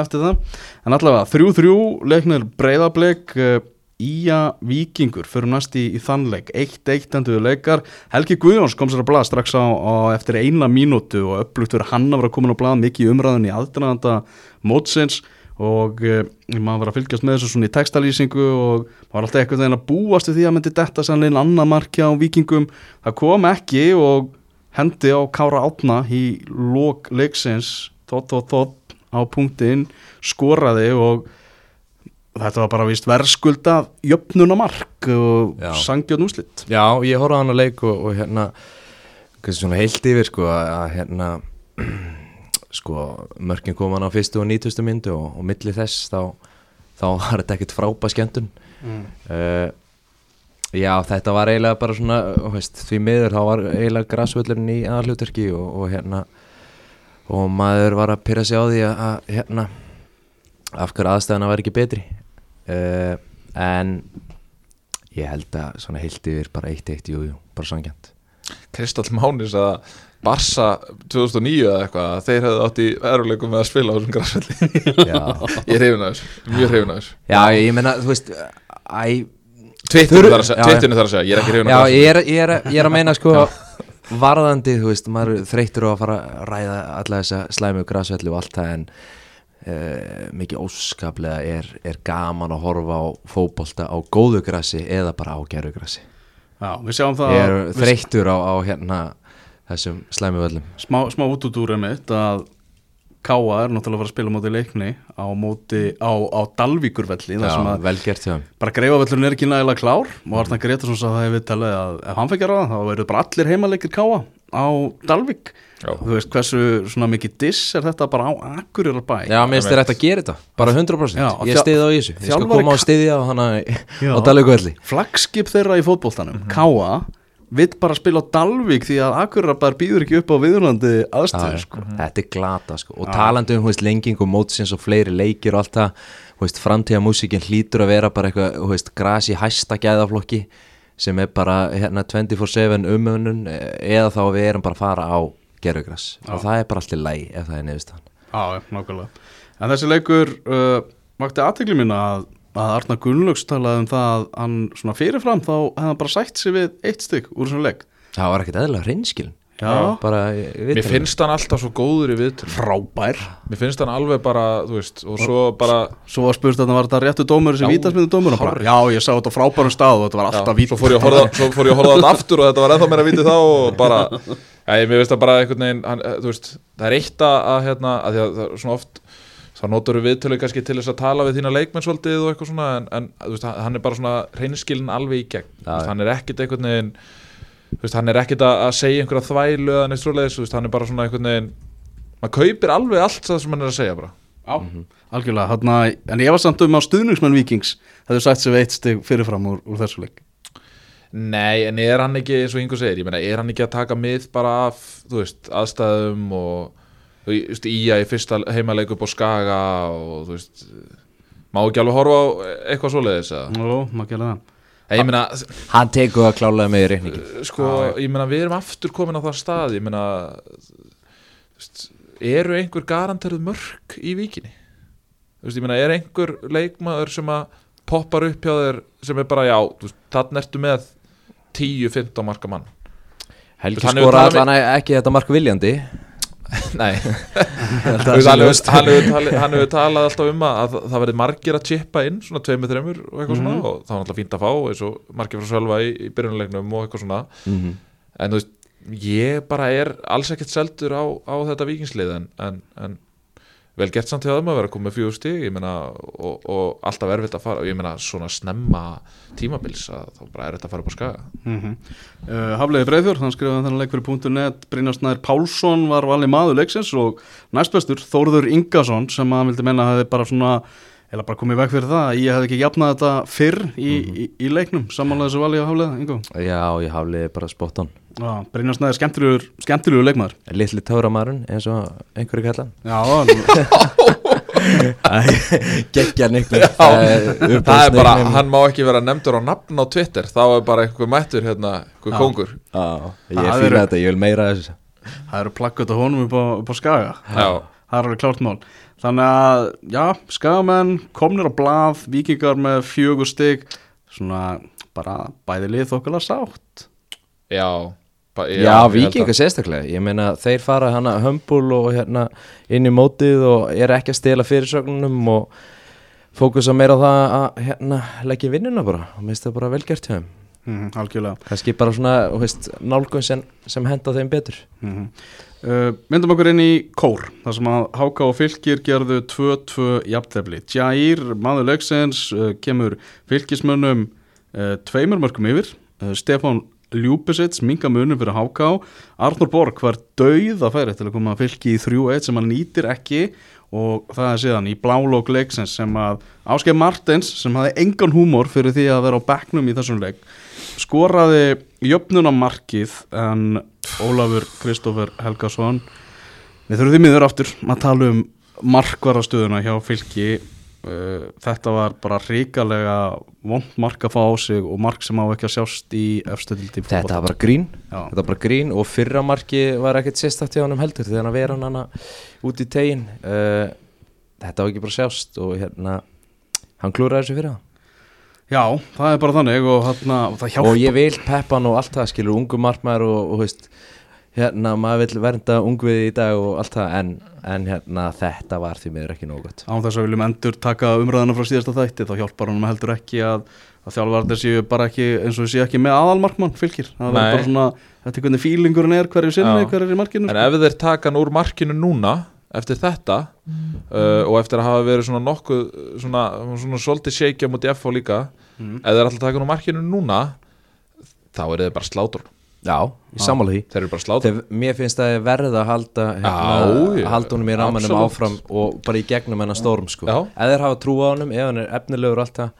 eftir það. En allavega þrjú þrjú leiknir breyðablik Ía Víkingur fyrir næst í, í þannleik eitt eitt endur leikar. Helgi Guðjóns kom sér að blað strax á, á eftir eina mínútu og upplugt fyrir hann að vera komin á blað mikið umræðin í aðdraðanda mótsins. Og e, maður var að fylgjast með þessu svona í textalýsingu og maður var alltaf eitthvað þegar að búast við því að myndi detta sannlegin annað markja á Víkingum. Það kom ekki og hendi á Kára Átna í lók leiksins. Þótt, þótt, þótt á punktin skoraði og þetta var bara víst verðskulda jöfnunamark og Já. sangjöfn úslitt Já, ég horfði á hann að leik og, og hérna kannski svona heilt yfir sko að hérna sko mörkin kom hann á fyrstu og nýtustu myndu og, og milli þess þá, þá var þetta ekkert frábæð skemmtun mm. uh, Já, þetta var eiginlega bara svona veist, því miður þá var eiginlega græsvöllurinn í aðalhutverki og, og hérna og maður var að pyrra sig á því að, að hérna af hverju aðstæðana var ekki betri. Uh, en ég held að svona heilt yfir bara eitt eitt, jú, jú, bara sangjant Kristall Mánis að Barsa 2009 eða eitthvað að þeir hefðu átt í veruleikum með að spila á þessum græsvelli Já, Ég að þessu, mjög að þessu. Já ég meina, þú veist æ, Twittinu Þurru- þar að segja, Já, já. Ég er ekki hrifin Já, að ég er, ég, er, ég er að meina sko varðandi, þú veist, maður þreyttur á að fara að ræða alla þessa slæmu græsvelli og allt það en uh, mikið óskaplega er, er gaman að horfa á fótbolta á góðu græsi eða bara á gerðu græsi Já, við sjáum það Ég er þreyttur á, á hérna þessum slæmu völlum. Smá, smá út út úr einmitt að Káa er náttúrulega að fara að spila á móti leikni á móti á, á Dalvíkurvelli bara greifavellurinn er ekki nægilega klár og Arnar Gretarsson sagði það í viðtalið að ef hann fekk að ráða þá verður bara allir heimaleikir Káa á Dalvik Já. þú veist hversu svona mikið diss er þetta bara á Akureyrar bæ Já, mér finnst þér ætti að gera þetta, bara 100% Já, Ég stiði á í þessu, ég skal koma á stiðja á á Dalvíkvelli flagskip þeirra í fótboltanum, Mhm. Káa vill bara spila á Dalvik því að Akureyrar býður ekki upp á viðunandi aðstöðu sko. Þetta er glata sko. Og talandi um, veist, lenging og mótsins og fleiri leikir og allt það Hú veist, framtíða músikin hlýtur að vera bara eitthvað, gras í hæsta gæðaflokki sem er bara hérna 24-7 umönnun eða þá við erum bara að fara á gerugras og það er bara allt í læg ef það er nefnstaðan Já, já, nákvæmlega. En þessi leikur uh, vakti aðtegli mín að, að Arnar Gunnlaugs talaði um það að hann svona fyrirfram þá hefði hann bara sætt sig við eitt stygg úr þessum leik. Það var ekkert Já. bara, Mér finnst hann alltaf svo góður í viðtölu Frábær. Mér finnst hann alveg bara, þú veist Og svo bara Svo var spurt að það var þetta réttu dómur sem vítasmyndu dómur? Og bara, hárrétt. Já, ég sá þetta frábærum stað og þetta var alltaf vít svo fór ég að horfa, svo fór ég að horfa á þetta aftur og þetta var ennþá meira vitið þá og bara, já, ég mér veist að bara einhvern veginn, hann, þú veist, það er eitt að, að hérna, að því að það er svona oft þá notur við viðtölu kannski til þess að tala við þína leikmenn svolítið og eitthvað svona en, en þú veist, hann er bara svona reynskilin alveg í gegn, þú veist, hann er ekkit einhvern veginn þú veist, hann er ekkit að, að segja einhverja þvælu eða neitt veist, hann er bara svona einhvern veginn maður kaupir alveg allt það sem hann er að segja bara. Já, algjörlega þarna, En ég var samt um á stuðningsmenn Víkings hefðu sætt sig við eitt stygg fyrirfram úr, úr þessu leik. Nei, en er hann ekki, eins og Ingo segir, ég meina, er hann ekki að taka mið bara af, þú veist, aðstæðum og, þú veist, íja í fyrsta heimaleik upp á Skaga og, þú veist, má ekki alveg horfa á eitthvað svoleiðis, eða? Jó, maður gerði það. Ég meina, Hann tekur það klálega með í reikningi sko, ég meina, við erum aftur komin á það stað, ég meina, eru einhver garanteruð mörk í veist, ég meina, er einhver leikmaður sem að poppar upp hjá þér sem er bara, já, veist, þannig ertu með 10-15 marka mann? Helgi talað allan ekki þetta mark viljandi Nei. Hann hefur- talað alltaf um að það- það verði margir að chippa inn svona tveimur, þreimur og eitthvað svona og það var alltaf fínt að fá eins og margir frá Sölva í, í byrjunleiknum og eitthvað svona. Mhm. en þú veist, ég bara er alls ekkert seldur á, á þetta vikingslið en, en, en vel gert samt hjá þeim að vera að koma með ég meina, og, og alltaf erfitt að fara og ég meina svona snemma tímabils að þá bara er þetta að fara upp á skaga mm -hmm. uh, Hafliði Breiðfjörð, hann skrifaði þennan leik fyrir .net Brynjarsnær Pálsson var valið maður leiksins og næstbestur Þórður Ingason sem að vildi menna hefði bara svona eða bara komið veg fyrir það að ég hefði ekki jafnað þetta fyrr í, í, í leiknum. Samanlega þessu valið á Hafliða, Ingo? Já, ég hafliði bara spot on. Já, Brynjarsnær er skemmtilegur, skemmtilegur leikmaður. Littli táramarun eins og einhverju kallan Já, Gekkja niknum það er bara, hann má ekki vera nefndur á nafn á Twitter. Þá er bara einhver mættur hérna, einhver Já. kongur. Ég Það fýla eru- þetta, ég vil meira af þessu. Það eru plakkat á honum upp á, upp á Skaga. Já. það er alveg klárt mál þannig að, já, Skagamenn komnir á blað, vikingar með fjögur stig. Svona bara bæði lið þokkala sátt. Já, ba- Já, held vikingar sérstaklega. Ég meina, þeir fara hana hömbul og hérna inn í mótið og er ekki að stela fyrirsögnunum og fókusa meira á það að hérna leggja vinnuna bara. Og minnst það bara velgert hjá þeim. Mm, algjörlega. Kannski bara svona, þú veist, nálgun sem, sem henda þeim betur. Mm uh, myndum okkur inn í kór þar sem að Háka og Fylkir gerðu 2-2 jafntefli. Jair, maður leiksins, uh, kemur fylkismönnum uh, tveimur mörgum yfir. Stefán Ljúbisits, minga munum fyrir Háká. Arnur Borg var dauð að færi til að koma að fylki í 3-1 sem hann nýtir ekki. Og það er síðan í blálók leiksins sem að Áskeið Martins sem hafði engan húmor fyrir því að vera á bekknum í þessum leik skoraði jöfnunamarkið en Ólafur Kristófer Helgason. Við þurfum því miður aftur að tala um markvarastöðuna hjá fylki. Uh, þetta var bara ríkalega vond mark að fá á sig og mark sem á ekki að sjást í efstöðildi Þetta var bara grín. Þetta var bara grín og fyrra marki var ekkert sérstakt hjá hann heldur þegar hann vera hann hana út í tegin uh, Þetta var ekki bara sjást og hérna hann klúraði þessu fyrir það Já, það er bara þannig og, þarna, og það hjálpa og ég vil peppa hann og allt það skilur ungu markmaður og, og veist, hérna maður vil vernda ungviði í dag og allt það en, en hérna þetta var því miður ekki nóg gott. Án þess að við viljum endur taka umræðina frá síðasta þætti þá hjálpar hann heldur ekki að, að þjálfarnir séu bara ekki eins og séu ekki með aðalmarkmann fylgir. Það er bara svona, þetta er hvernig fílingurinn er hverju sinni, hverju er í markinu En ef þeir taka hann úr markinu núna eftir þetta uh, og eftir að hafa verið svona nokkuð svona, svona svolítið shakeja mútið FH líka Mm. ef þeir alltaf taka hann úr markinu núna þá er þeir bara slátur Já, ég sammála því þeir eru bara slátt Þegar mér finnst að ég verða að halda hérna, honum í rammanum absolutt. áfram og bara í gegnum hennar storm sko. Já. ef þeir hafa trú á honum, ef hann er efnilegur og allt það,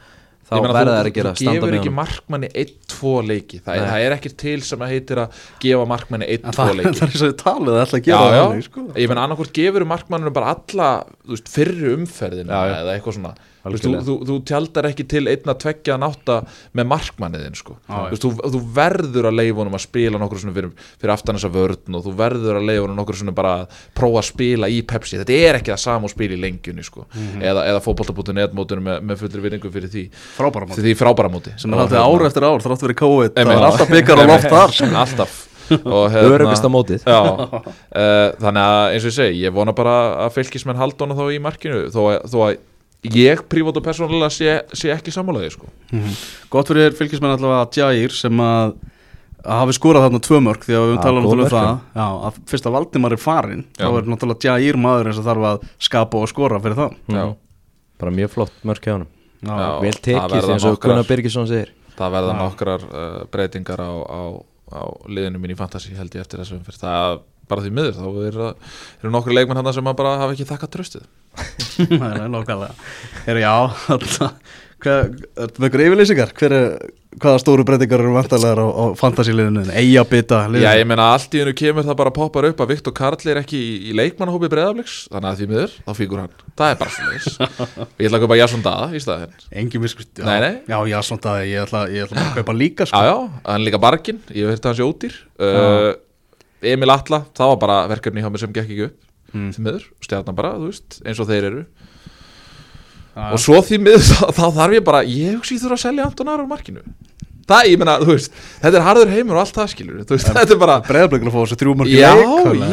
þá þú- þeir að gera þú gefur ekki markmanni 1-2 leiki. Það er, það er ekki til sem að heitir að gefa markmanni En 1-2 það, leiki. það er þið talið að að já, gera já, þannig, sko. ég menn annarkvort gefur markmanninu bara alla veist, fyrri umferðin Já, já. eða eitthvað svona þú, þú, þú, tjaldar ekki til einna tveggja nátta með markmanniðin sko. Já. þú, þú, verður að leifa honum að spila nokkur svona fyrir, fyrir aftan þessa vörn og þú verður að leifa honum nokkur svona bara að prófa að spila í Pepsi þetta er ekki það sama og spila í lengjunni sko. Mhm. eða, eða fótboltabútinu eðmótinu með, með fullri vinningu fyrir því Frábæra móti því frábæra móti sem er alltaf ár eftir ár, þrátt verið COVID það Einmitt. er alltaf byggar á loft þar sko. alltaf og hérna- Öruggasta mótið. uh, þannig að eins og ég segi ég vona bara að fylgismenn halda hana þá í markinu þó að, þó að ég prívat og persónulega sé, sé ekki sammálaði sko. gott fyrir fylgismenn allavega að Jair sem að að hafi skorað þarna tvö mörg því að við góð náttúrulega um það. já, að fyrst að Valdimar er farin þá Já. er náttúrulega Jair maður eins og þarf að skapa og skora fyrir það. Já, bara mjög flott mörk hjá honum. Já, Já. vel tekið eins og Gunnar Birgisson segir. það verða nokkrar uh, breytingar á, á, á liðinu mín í fantasy held ég eftir þessu umferð. Það bara því miður þá eru, eru nokkur leikmenn hann sem bara hafa ekki þakkað tröstið það er nákvæmlega. Heru, já, með er, hvaða stóru breytingar eru vantarlegar á, á fantasíliðinu, eigabita Já, ég meina allt í hennu kemur það bara poppar upp að Viktor Karl er ekki í, í leikmannahópi breyðafleiks þannig að því miður, þá fíkur hann. Það er bara svo leis og ég ætla að kaupa Jasson Dada í engin miskust já, já, já, svona það, ég ætla, ég ætla að kaupa líka Já, sko. já, hann er líka barginn, ég hérta hans jódýr uh, Emil Atla, það var bara verkefni hjá mér sem gekk ekki upp Mm. því miður, stjarnan bara, þú veist, eins og þeir eru. Já. og svo því miður þá, þá þarf ég bara, ég hugsi ég þurfa að selja Anton Aron markinu. Það, ég meina, þú veist, þetta er harður heimur og allt það skilur, þú veist, þetta er bara breyðarbleikur að fá þessu þrjú mörg Já,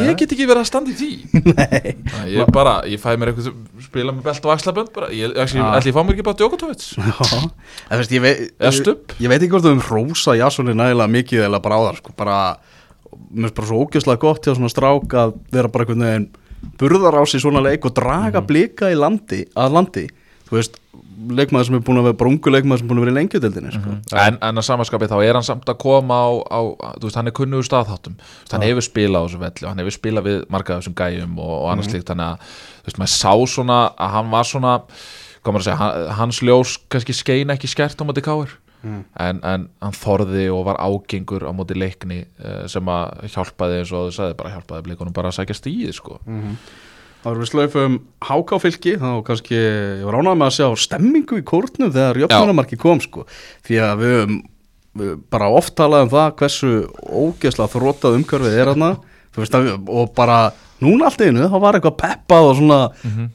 ég get ekki verið að standa í því. Nei. Ég bara, ég fæ mér eitthvað spila með belt og axlabönd bara, ég, ég, ætli ég fá mér ekki bara en veist, ég, Eða stubb. ég veit ekki hvort við um rósa Jasoni nægilega mikið eða bara á það sko. bara, mér finnst bara svo ógjörslega gott hjá svona strák að vera bara einhvern veginn burðar á sig svona leik og draga Mhm. blika í landi, að landi. Þú veist, leikmaður sem er búin að vera brungu leikmaður sem er búin að vera í lengjudeldinni sko. en, en að samanskapi þá er hann samt að koma á, á þú veist, hann er kunnugur staðháttum. Veist, hann hefur spilað á þessu velli og hann hefur spilað við marga af þessum gæjum og, og annars slíkt. Þannig að, þú veist, maður sá svona að hann var svona, maður að segja hans ljós kannski skein ekki skert á móti káir en, en hann þorði og var ágengur á móti leikni uh, sem að hjálpaði eins og þú sagði bara hjálpaði blikunum bara að sækja stíði sko. þá erum við slöfum hákáfylki þá kannski, ég var ánægð með að sjá stemmingu í kórnum þegar jöfnumarki kom sko, því að við höfum bara oft talað um það hversu ógeðslega þrótað umhverfið er þarna. Þú veist að, og bara núna allt í einu, þá var eitthvað peppað og svona,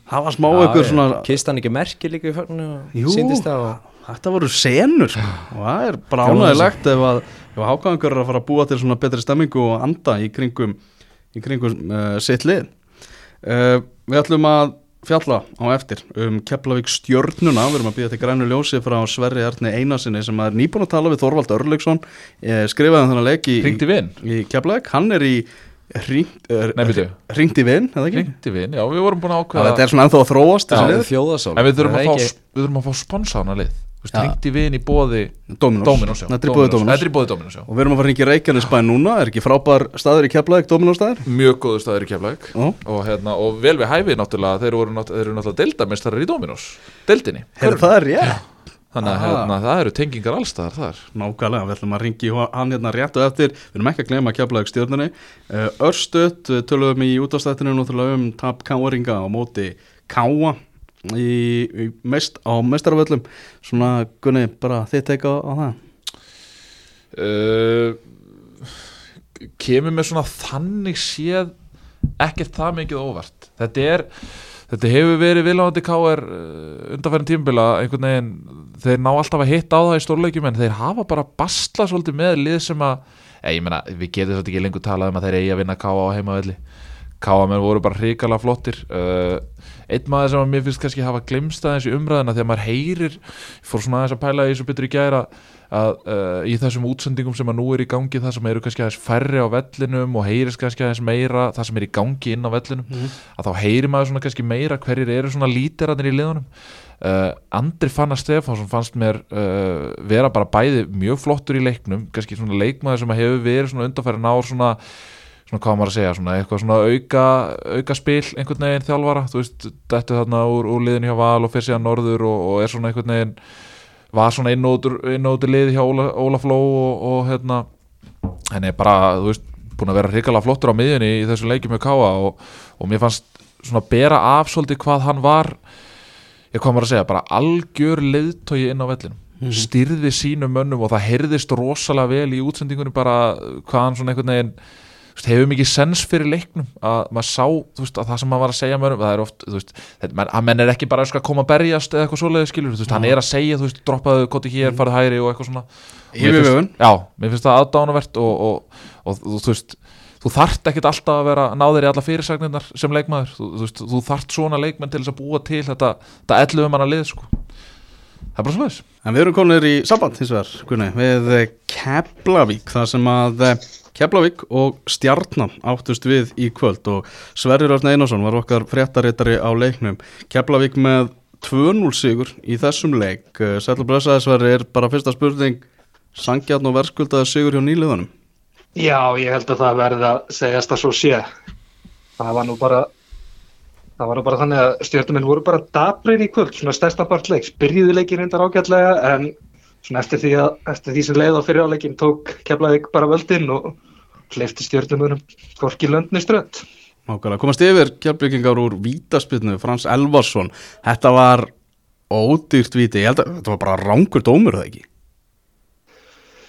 það var smá eitthvað svona Kist hann ekki merki líka í fögnu og síndist það og þetta voru senur. Sko. og það er bara ánægilegt ef að, ef hákáðingur er að fara að búa til svona betri stemmingu og anda í kringum í kringum uh, sitt lið. Uh, við ætlum að fjalla á eftir um Keflavík stjörnuna. Við erum að býða til grænu ljósi frá Sverri Erni Einarsinni sem er nýbúin að tala við Þorvald Örlegsson eh, skrifaði hann þennan leik í, vin. í Keflavík, hann er í í vinn, eða ekki? Hringdi vin, já við vorum búin að ákveða þetta er svona ennþá að þróast þessi Já, lið. þjóðasál En við þurfum að, fá, ekki- við þurfum að fá sponsa á hana lið Já. Hringdi vin í bóði já. Þetta er í bóði Dominos, já. Og við erum að fara að ringa í Reykjanesbæ núna, er ekki frábær staður í Keflavík, Dominos staður? Mjög góðu staður í Keflavík. Já. og, hérna, og vel við hæfi náttúrulega. Þeir eru, náttúrulega deildamistarar í Dominos. Deildinni. Heyrðu, það er rétt. Þannig að hérna, það eru tengingar allstaðar þar. Nákvæmlega, við ætlum að ringa í hann hérna rétt og eftir, við erum ekki að glema Keflavík stjórnarni. Örstuðt, við tölum í útastættinu í, í mest, á mestaraföllum. Svona, Gunni, bara þitt teika á það. uh, Kemur með svona þannig séð Ekkert það mikið óvart Þetta er Þetta hefur verið viláandi káir uh, undanfærin tímbila einhvern veginn, þeir ná alltaf að hitta á það í stórleikjum en þeir hafa bara basla svolítið með lið sem að, ég meina, við getum svolítið ekki lengur talað um að þeir eigi að vinna káa á heimavelli káamenn voru bara hrikalega flottir. Uh, einn maður sem að mér finnst kannski hafa glemst aðeins í umræðina þegar maður heyrir fór svona aðeins að pæla í þessu betur í gæra að uh, í þessum útsendingum sem að nú er í gangi það sem eru kannski aðeins færri á vellinum og heyrist kannski aðeins meira það sem er í gangi inn á vellinum að þá heyrir maður svona kannski meira hverjir eru svona lítiratnir í liðunum. Uh, Andri Fannar Stefánsson fannst mér uh, vera bara bæði mjög flottur í leiknum, kannski svona leikmaður sem hefur verið svona undanfæri ná svona, svona hvað maður að segja, svona eitthvað svona auka, auka spil einhvern veginn þjálfara, þú veist, þetta þarna úr, úr liðin hjá Val og fyrir síðan Norður og, og er svona einhvern veginn var svona inn og út í liði hjá Óla, Óla Fló og, og hérna henni er bara, þú veist, búin að vera hrikalega flottur á miðjunni í þessum leikjum með Káa og, og mér fannst svona bera af svolítið hvað hann var ég kom að segja, bara algjör leiðtogi inn á vellinum, Mhm. styrði sínum mönnum og það heyrðist rosalega vel í útsendingunni bara hvað hann svona einhvern veginn hefur mikið sens fyrir leiknum að maður sá, veist, að það sem maður var að segja mönnum, það er oft, þú veist, að menn er ekki bara að koma að berjast eða eitthvað svoleiði skilur, veist, hann er að segja, þú veist, droppaðu koti hér, farið hæri og eitthvað svona Yfirvegun. Já, mér finnst það aðdánavert og, og, og, og þú veist þú þarft ekkit alltaf að vera náður í alla fyrirsagnirnar sem leikmaður þú, þú, veist, þú þarft svona leikmenn til þess að búa til þetta, þetta 11 manna lið sko. Það er bara þess En við erum komin í samband hins vegar, Gunni, við eh, Keflavík, það sem að eh, Keflavík og Stjarnan áttust við í kvöld og Sverrir Örn Einarsson var okkar fréttarittari á leiknum. Keflavík með 2-0 sigur í þessum leik. Sætla Blösaði Sverri er bara fyrsta spurning, sangjarn og verðskuldaði sigur hjá nýliðunum. Já, ég held að það verði að segjast að svo sé. Það var nú bara, það var bara þannig að stjórnuminn voru bara dabrir í kvöld, svona stærsta part leiks. Byrjuði leikin reyndar ágætlega en svona eftir því, að, eftir því sem leið á fyrir áleikin tók Keflavík bara völdin og hleyfti stjórnumunum hvorki löndni strönd. Mákala, komast yfir kjálbyggingar úr vítaspilnu, Frans Elvarsson, þetta var ódýrt víti, ég held að þetta var bara rángur dómur það ekki.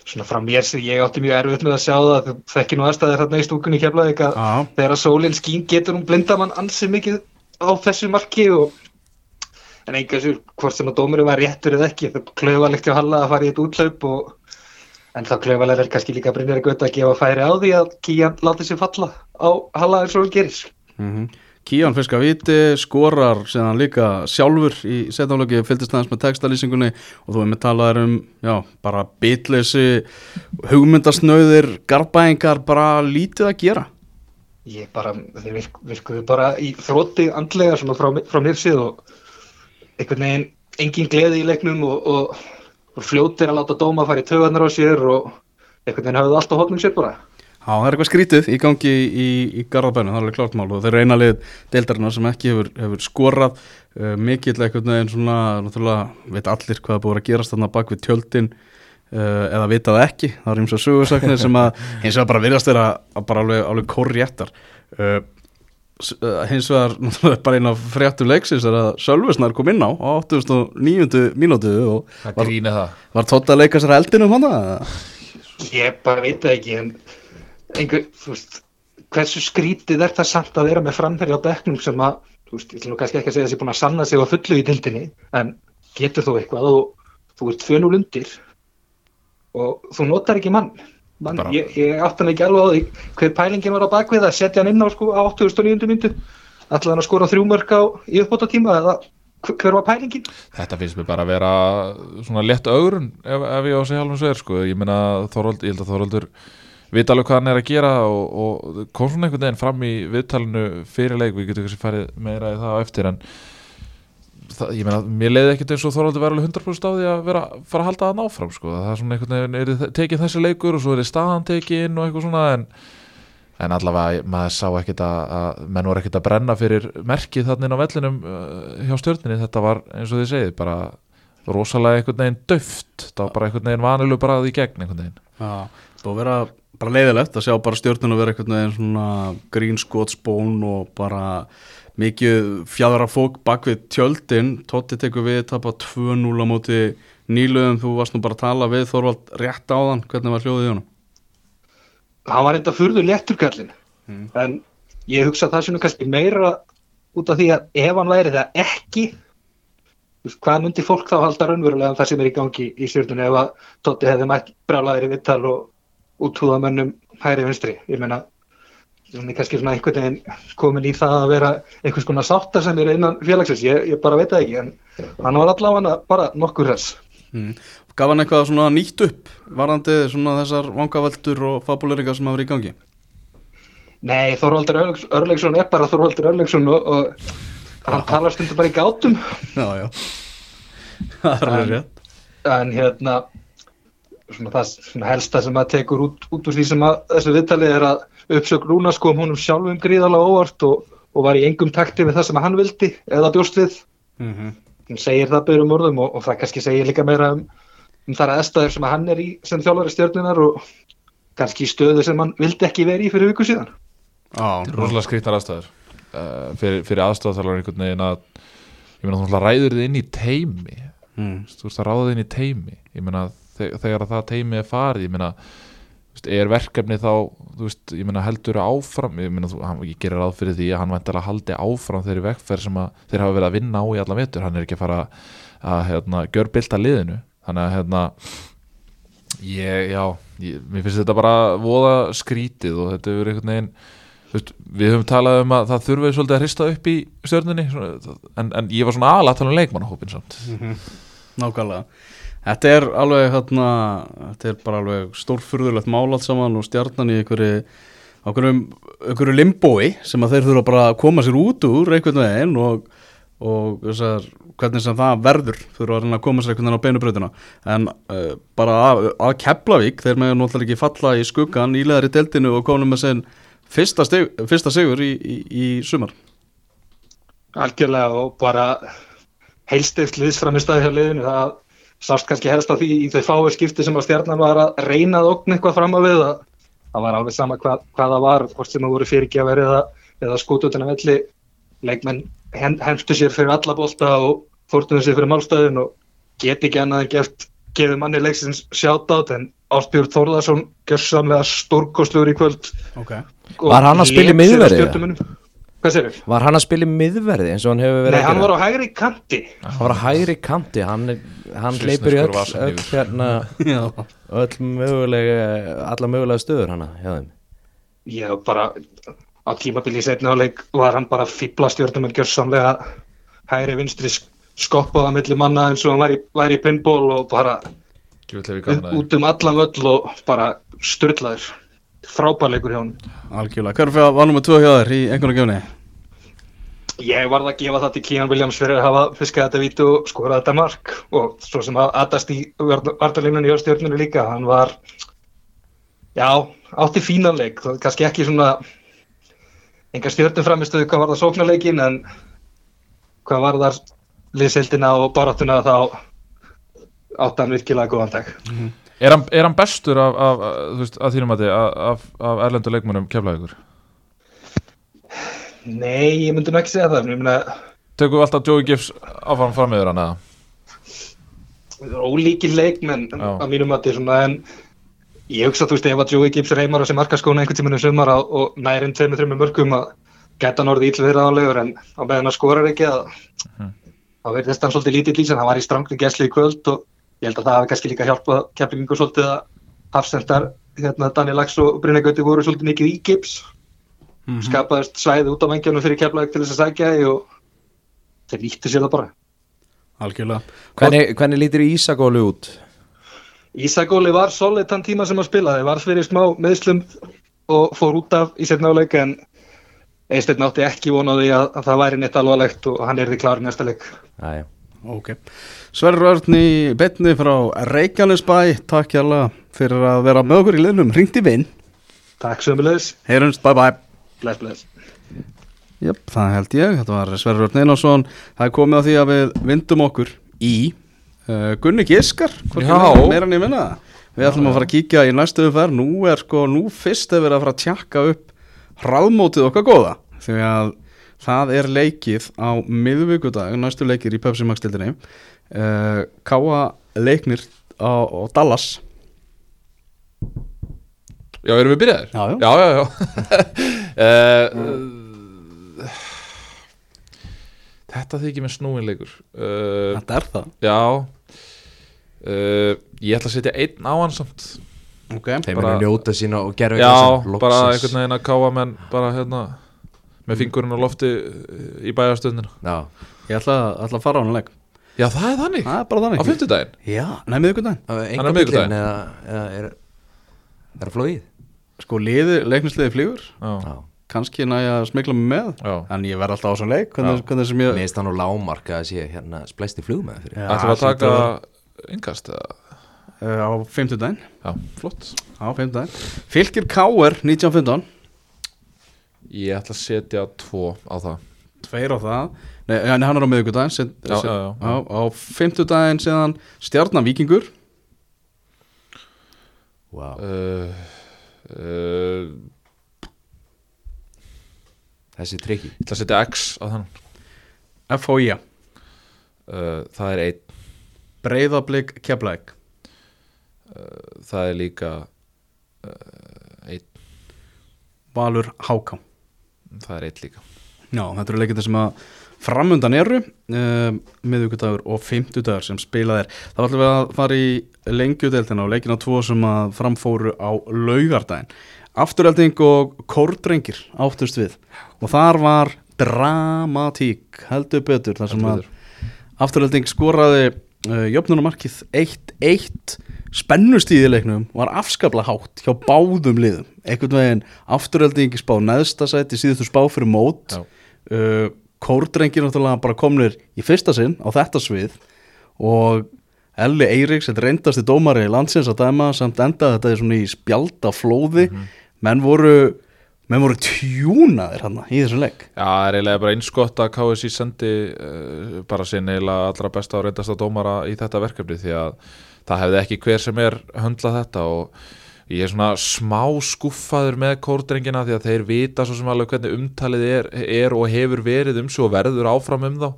Svona frá mér sem ég átti mjög erfitt með að sjá það, þekki nú aðstæðir hérna í stúkunni í Keflavík að þegar sólinn skín getur hún blindamann ansi mikið á þessu marki og en enga sér hvort sem að dómurum var réttur eða ekki það klauvalegt hjá Halla að fara í þetta útlaup og en þá klauvalega er kannski líka Brynjar Gauta að gefa færi á því að Kían láti sér falla á Halla eins og hún gerir. Mm Kían fiska viti, skorar síðan líka sjálfur í setjaflöki fylgist næst með textalýsingunni og þú hefði með talað um, já, bara bitleysi hugmyndasnauðir garbæðingar, bara lítið að gera ég bara, þeir virk, virkuðu bara í þrótti andlega svona frá, frá mér síð og einhvern veginn engin gleði í leiknum og, og, og fljótir að láta dóma fara í töðanar á sér og einhvern veginn hafðu allt á hóknum sér bara. Já, það er eitthvað skrítið í gangi í, í, í Garðabænu, það er klart mál og þeir eru eina lið deildarinnar sem ekki hefur, hefur skorað uh, mikill eitthvað neginn svona, náttúrulega veit allir hvað búið að gerast þarna bak við tjöldin eða vita það ekki, það er eins og sögursaknir sem að hins vegar bara virðast vera að bara alveg, alveg korréttar uh, s- uh, hins vegar bara eina fréttum leiksins er að Sölvesnar kom inn á á 89. mínútu og var, var tótt að leika sér eldinum hann Ég bara veit ekki en einhver, þú veist, hversu skrítið er það samt að vera með framherja á bekknum sem að, þú veist, ég ætlum nú kannski ekki að segja að það sé búin að sanna sig á fullu í dildinni en getur þú eitthvað og þú ert tvönul undir og þú notar ekki mann, mann Bara- ég, ég hann ekki alveg á því hver pælingin var á bakvið að setja hann inn á sko á 89. myndu ætlaði hann að skora þrjú mörg á í uppbóta tíma eða hver var pælingin? Þetta finnst mér bara að vera svona létt ögrun ef, ef ég á sig halvum sveir sko. ég meina Þorvald, ég held að Þorvaldur vita alveg hvað hann er að gera og, og kom svona einhvern veginn fram í viðtalinu fyrir leik, við getum kannski farið meira í það á eftir en það, ég meina, mér leiði ekkert eins og Þorvaldur var alveg 100% á því að vera, fara að halda það náfram sko. það er svona einhvern veginn, er tekið þessi leikur og svo er staðan tekin og eitthvað svona en En allavega maður sá ekkit að, að menn voru ekkit að brenna fyrir merkið þannig inn á vellinum uh, hjá stjórninni, þetta var eins og þið segið bara rosalega einhvern veginn döft, var bara einhvern veginn vanilu bara í gegn einhvern veginn. Já, að vera bara leiðilegt að sjá bara stjórnun að vera eitthvað neginn svona grínskotsbón og bara mikið fjadra fólk bak við tjöldin. Totti tekur við, tapa 2-0 á móti nýluðum, þú varst nú bara að tala við Þorvald rétt á þann, hvernig var hljóðið í honum? hann var enda furður léttur kallinn Mm. en ég hugsa að það sem er kannski meira út af því að ef hann væri það ekki hvað myndi fólk þá halda raunverulega um það sem er í gangi í stjórnunni ef að Totti hefði mætt brálaðir í vittal og útúða mönnum hæri vinstri? Ég meina hann er kannski svona einhvern veginn komin í það að vera einhvers konar sáttar sem er innan félagsins ég, ég bara veit það ekki en hann var allavega bara nokkur þess Mm. Gaf hann eitthvað svona nýtt upp varandi svona þessar vangaveldur og fabuleringar sem hafa verið í gangi? Nei, Þorvaldur Örlegs- Örlegsson er bara Þorvaldur Örlegsson og, og hann talar stundum bara í gátum Já, já. það er rétt en hérna svona það svona helsta sem maður tekur út, út úr því sem að þessu viðtali er að uppsögn Rúnars kom honum sjálfum gríðarlega óvart og, og var í engum takti við það sem hann vildi eða bjóst við. Mm hann segir það byrjum orðum og, og það kannski segir líka meira um, um þar aðstæður sem hann er í sem þjálfari stjörnunar og kannski í stöðu sem hann vildi ekki vera í fyrir viku síðan. Já, rosalega skrýtnar aðstæður. Uh, fyrir, fyrir aðstæðarþjálfur einhvern veginn að ég meina þú ræður þið inn í teimi mm. þú veist að ráða þið inn í teimi ég meina þe- þegar að það teimi er farið ég meina er verkefni þá veist, ég meina heldur áfram ég meina ég gerir ráð fyrir því að hann væntalega haldi áfram þeirri vekkferð sem að þeir hafa verið að vinna á í allan vetur, hann er ekki að fara að hérna, gjör bylta liðinu. Þannig að hérna ég, já, ég, mér finnst þetta bara voða skrítið og þetta er einhvern veginn veist, við höfum talað um að það þurfi svolítið að hrista upp í stjörnunni svona, en, en ég var svona aðalega að tala um leikmannahópin samt. Nákvæmlega Þetta er alveg hérna, þetta er bara alveg stórfurðulegt mál allt saman og stjarnan í einhverju, einhverju, limbói sem að þeir þurfa bara að koma sér út úr einhvern veginn og, og þessar, hvernig sem það verður þurfa að að koma sér einhvern veginn á beinubröðina en uh, bara að, að Keflavík þeir með náttúrulega ekki falla í skuggan í leðar í deltinu og konum með sinn fyrsta, stig, fyrsta sigur í, í, í sumar. Algjörlega og bara heilstift liðsframistæði hjá liðinu það sást kannski helst á því í þau fáið skipti sem að stjarnan var að reyna að okna eitthvað fram að við að það var alveg sama hvað, hvað það var hvort sem það voru fyrirgjafir eða, eða skútutina velli leikmenn hen- hentu sér fyrir alla bolta og fórtunum sér fyrir málstæðin og get ekki annað en geft gefið manni leiksins sjátt en Ástbjörn Þórðarsson gjörsamlega stórkostlugur í kvöld. Okay. Var hann að spila í lék Hvað sér Var hann að spila í miðverði eins og hann hefur verið Nei, hann var á hægri kanti. Hann var að hægri kanti, hann, hann hleypur í öll, öll hérna, Já, öll mögulega, alla mögulega stöður hana hjá þeim. ég bara á tímabili í setni áleik var hann bara fýbla stjórnum en gjörsamlega hægri vinstri sk- skoppaða milli manna eins og hann væri, væri í pinball og bara út um allan völl og bara styrlaður frábærleikur hjá hann algjörlega. Hver fyrir að var nummer tvö hjá þér í einhverju gefni? ég varð að gefa það til Kían Williams fyrir að hafa fiskað þetta vítu og skorað þetta mark og svo sem að aðast í vartalífnunni hjá stjórnunni líka hann var já, átti fínan leik. Það er kannski ekki svona enga stjórnum framistöðu hvað var það sóknarleikin en hvað var það liðsildina og baráttuna þá átti hann virkilega góðan dag Er hann, er hann bestur af, af, af, að þínum að þið af, af erlendu leikmönnum keflaðugur? nei, ég myndi nú ekki segja það myndi Tökum við alltaf Joey Gibbs áfram fram yfir hann eða? ólíkir leikmenn að mínum að svona en ég hugsa þú veist ef að Joey Gibbs reymar á sem markaskóna einhvern tímann um sumar á- og nærinn tveimur þreimur mörgum að geta hann orðið íllverðanlegur en á meðan að skorar ekki að Mhm. þá verðist hann svolítið lítið lýs en hann var í strangni gæsli í kvöld og ég held að það hafi kannski líka hjálpað keflingu svolítið að hafsendar hérna Daniel Lax og Brynja Gauti voru svolítið mikið í Gibbs skapaðist svæði út á vengjanum fyrir keflag til þess að sækja og þeir nýttu sér það bara Algjörlega Hvernig, hvernig lítur Ísagólu út? Ísagóli var solid þann tíma sem hann spilaði, var fyrir smá meðslum og fór út af í setna áleik en Eisteinn átti ekki vonaði að, að það væri neitt alvarlegt og hann er því klár í næsta leik. Æja. Ok. Sverrir Örn í betni frá Reykjanesbæ, takk hjálpa fyrir að vera með okkur í liðnum, ringt í vinn, Takk sömulegis, heyrumst, bye bye. bless bless. Jöp, það held ég, þetta var Sverrir Örn Einarsson, það er komið á því að við vindum okkur í uh, Gunni Giskar, hvort Já. meira- meira en ég minna það. Við ætlum að fara að kíkja í næstu umferð, nú er sko, nú fyrst verið að fara að tjakka upp hraðmótið okkar góða, því að það er leikið á miðvíkudag, næstu leikir í Pepsi Max tildinni, uh, Káa leiknir á, á Dallas. Já, erum við byrjaðir? Já, já. Já, já, já. uh, Þetta þykir mér snúinleikur uh, Þetta er það. Já uh, Ég ætla að setja einn á hann samt Ok. Þeir Bara- munu njóta sína og gera Já, eitthvað bara einhvern veginn að káa menn bara hérna með fingurinn á lofti uh, í bæjastöndina Já, Ég ætla, ætla að fara á hann leik. Já, það er þannig Það er bara þannig. Á fimmtudaginn Já, nei, miðvikudaginn. Það er Hann er enga miðvikudaginn. bílinn eða, eða er, er það flóið? Sko, liði, leiknisliði flýgur. Já, Já, kannski næja að smikla mig með Já. en ég verð alltaf á þessum leik Mér finnst það nú lámarka að sé hérna splæsti flug með fyrir Ætlum við að taka yngast eða? uh, á 50 daginn Já, flott á 50 daginn Fylgir Káer 1915 Ég ætla að setja tvo á það. Tveir á það. Nei, en hann er á miðvikudaginn set, Já, set, já, já. á, á 50 daginn síðan Stjarnan Víkingur wow. uh, uh, Þessi trikki. Ég ætla að setja X á þann. FHI uh, Það er einn. Breiðablик Keflæk Það er líka uh, einn. Valur Hákam Það er einn líka. Já, þetta eru leikindi sem að framundan eru uh, miðvíkudagur og fimmtudagur sem spilað er. Þá ætlum við að fara í lengjudeldina og leikina tvo sem að framfóru á laugardaginn. Afturhelding og kórdrengir áttust við og þar var dramatík heldur betur þar sem að afturhelding skoraði uh, jöfnunumarkið 1-1 spennustíði leiknum var afskaplega hátt hjá báðum liðum. Einhvern veginn afturhelding spá neðsta sæti síðustu spá fyrir mót. Uh, kórdrengir náttúrulega bara komnir í fyrsta sinn á þetta svið. Og Elli Eiríks, þetta reyndasti dómari í landsins að dæma samt endaði þetta í svona í spjalda flóði menn voru menn voru tjúnaðir hann í þessum leik. Já, það er eiginlega bara einskott að KSI sendi uh, bara sinn eiginlega allra besta og reyndasta dómara í þetta verkefni því að það hefði ekki hver sem er höndlað þetta og ég er svona smá skuffaður með kórdrengina því að þeir vita svo sem alveg hvernig umtalið er, er og hefur verið um svo verður áfram um þá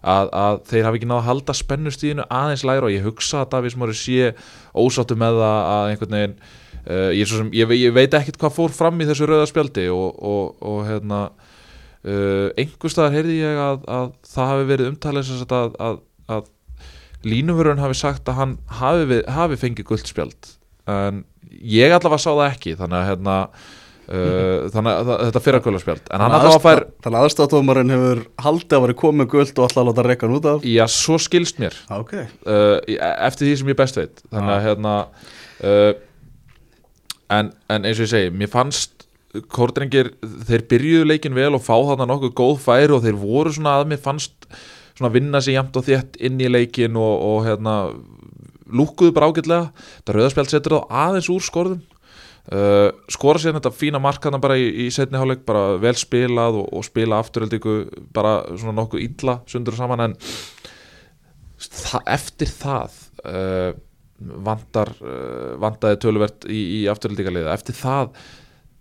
að, að þeir hafi ekki náða að halda spennustíðinu aðeins læra og ég hugsa að Davís Móri sé ósáttu með það að einhvern veginn uh, ég, sem, ég, ég veit ekkert hvað fór fram í þessu rauða spjaldi og, og, og hérna uh, einhver staðar heyrði ég að, að það hafi verið umtalið að, að, að línumverun hafi sagt að hann hafi, við, hafi fengið gult spjald en ég allavega sá það ekki þannig að hérna uh, þannig að þetta fyrir að allavega fær, Þannig að aðstæðdómarinn hefur haldið að vera komið guld og alltaf láta rekka hann út af? Já svo skilst mér. Ok. Uh, í- eftir því sem ég best veit. Þannig að hérna uh, en, en eins og ég segi mér fannst kórdrengir þeir byrjuðu leikin vel og fá þarna nokkuð góð færi og þeir voru svona að mér fannst svona vinna sig jæmt og þétt inn í leikin og, og hérna lúkkuðu bara ágætlega. Þetta rauðarspjald setur þá aðeins úr skorðum. Uh, skora sér þetta fína markaðna bara í, í setni hálfleik bara vel spilað og, og spila afturöldingu bara svona nokkuð illa sundur saman en þa eftir það uh, vandar uh, vandaði töluvert í, í afturöldingarliða eftir það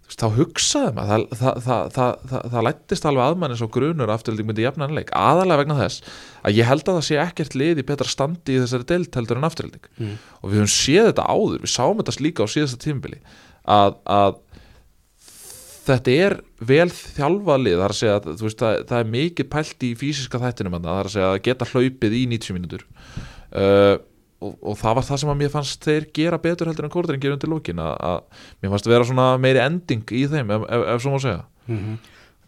þá hugsaði maður það, það, það, það, það, það lættist alveg að mann eins og grunur að afturölding myndi jafna ennleik aðalega vegna þess að ég held að það sé ekkert lið í betra standi í þessari deild heldur en afturölding Mm. og við höfum séð þetta áður, við sáum þetta líka á síðasta tímabili að, að þetta er vel þjálfað lið, það er að segja að veist, það, það er mikið pælt í fysiska þættinum það er að segja að geta hlaupið í 90 mínútur. Uh, og, og það var það sem að mér fannst þeir gera betur heldur en kórdurinn gerir undir lókin að, að mér fannst vera svona meiri ending í þeim ef, ef, ef svo má segja.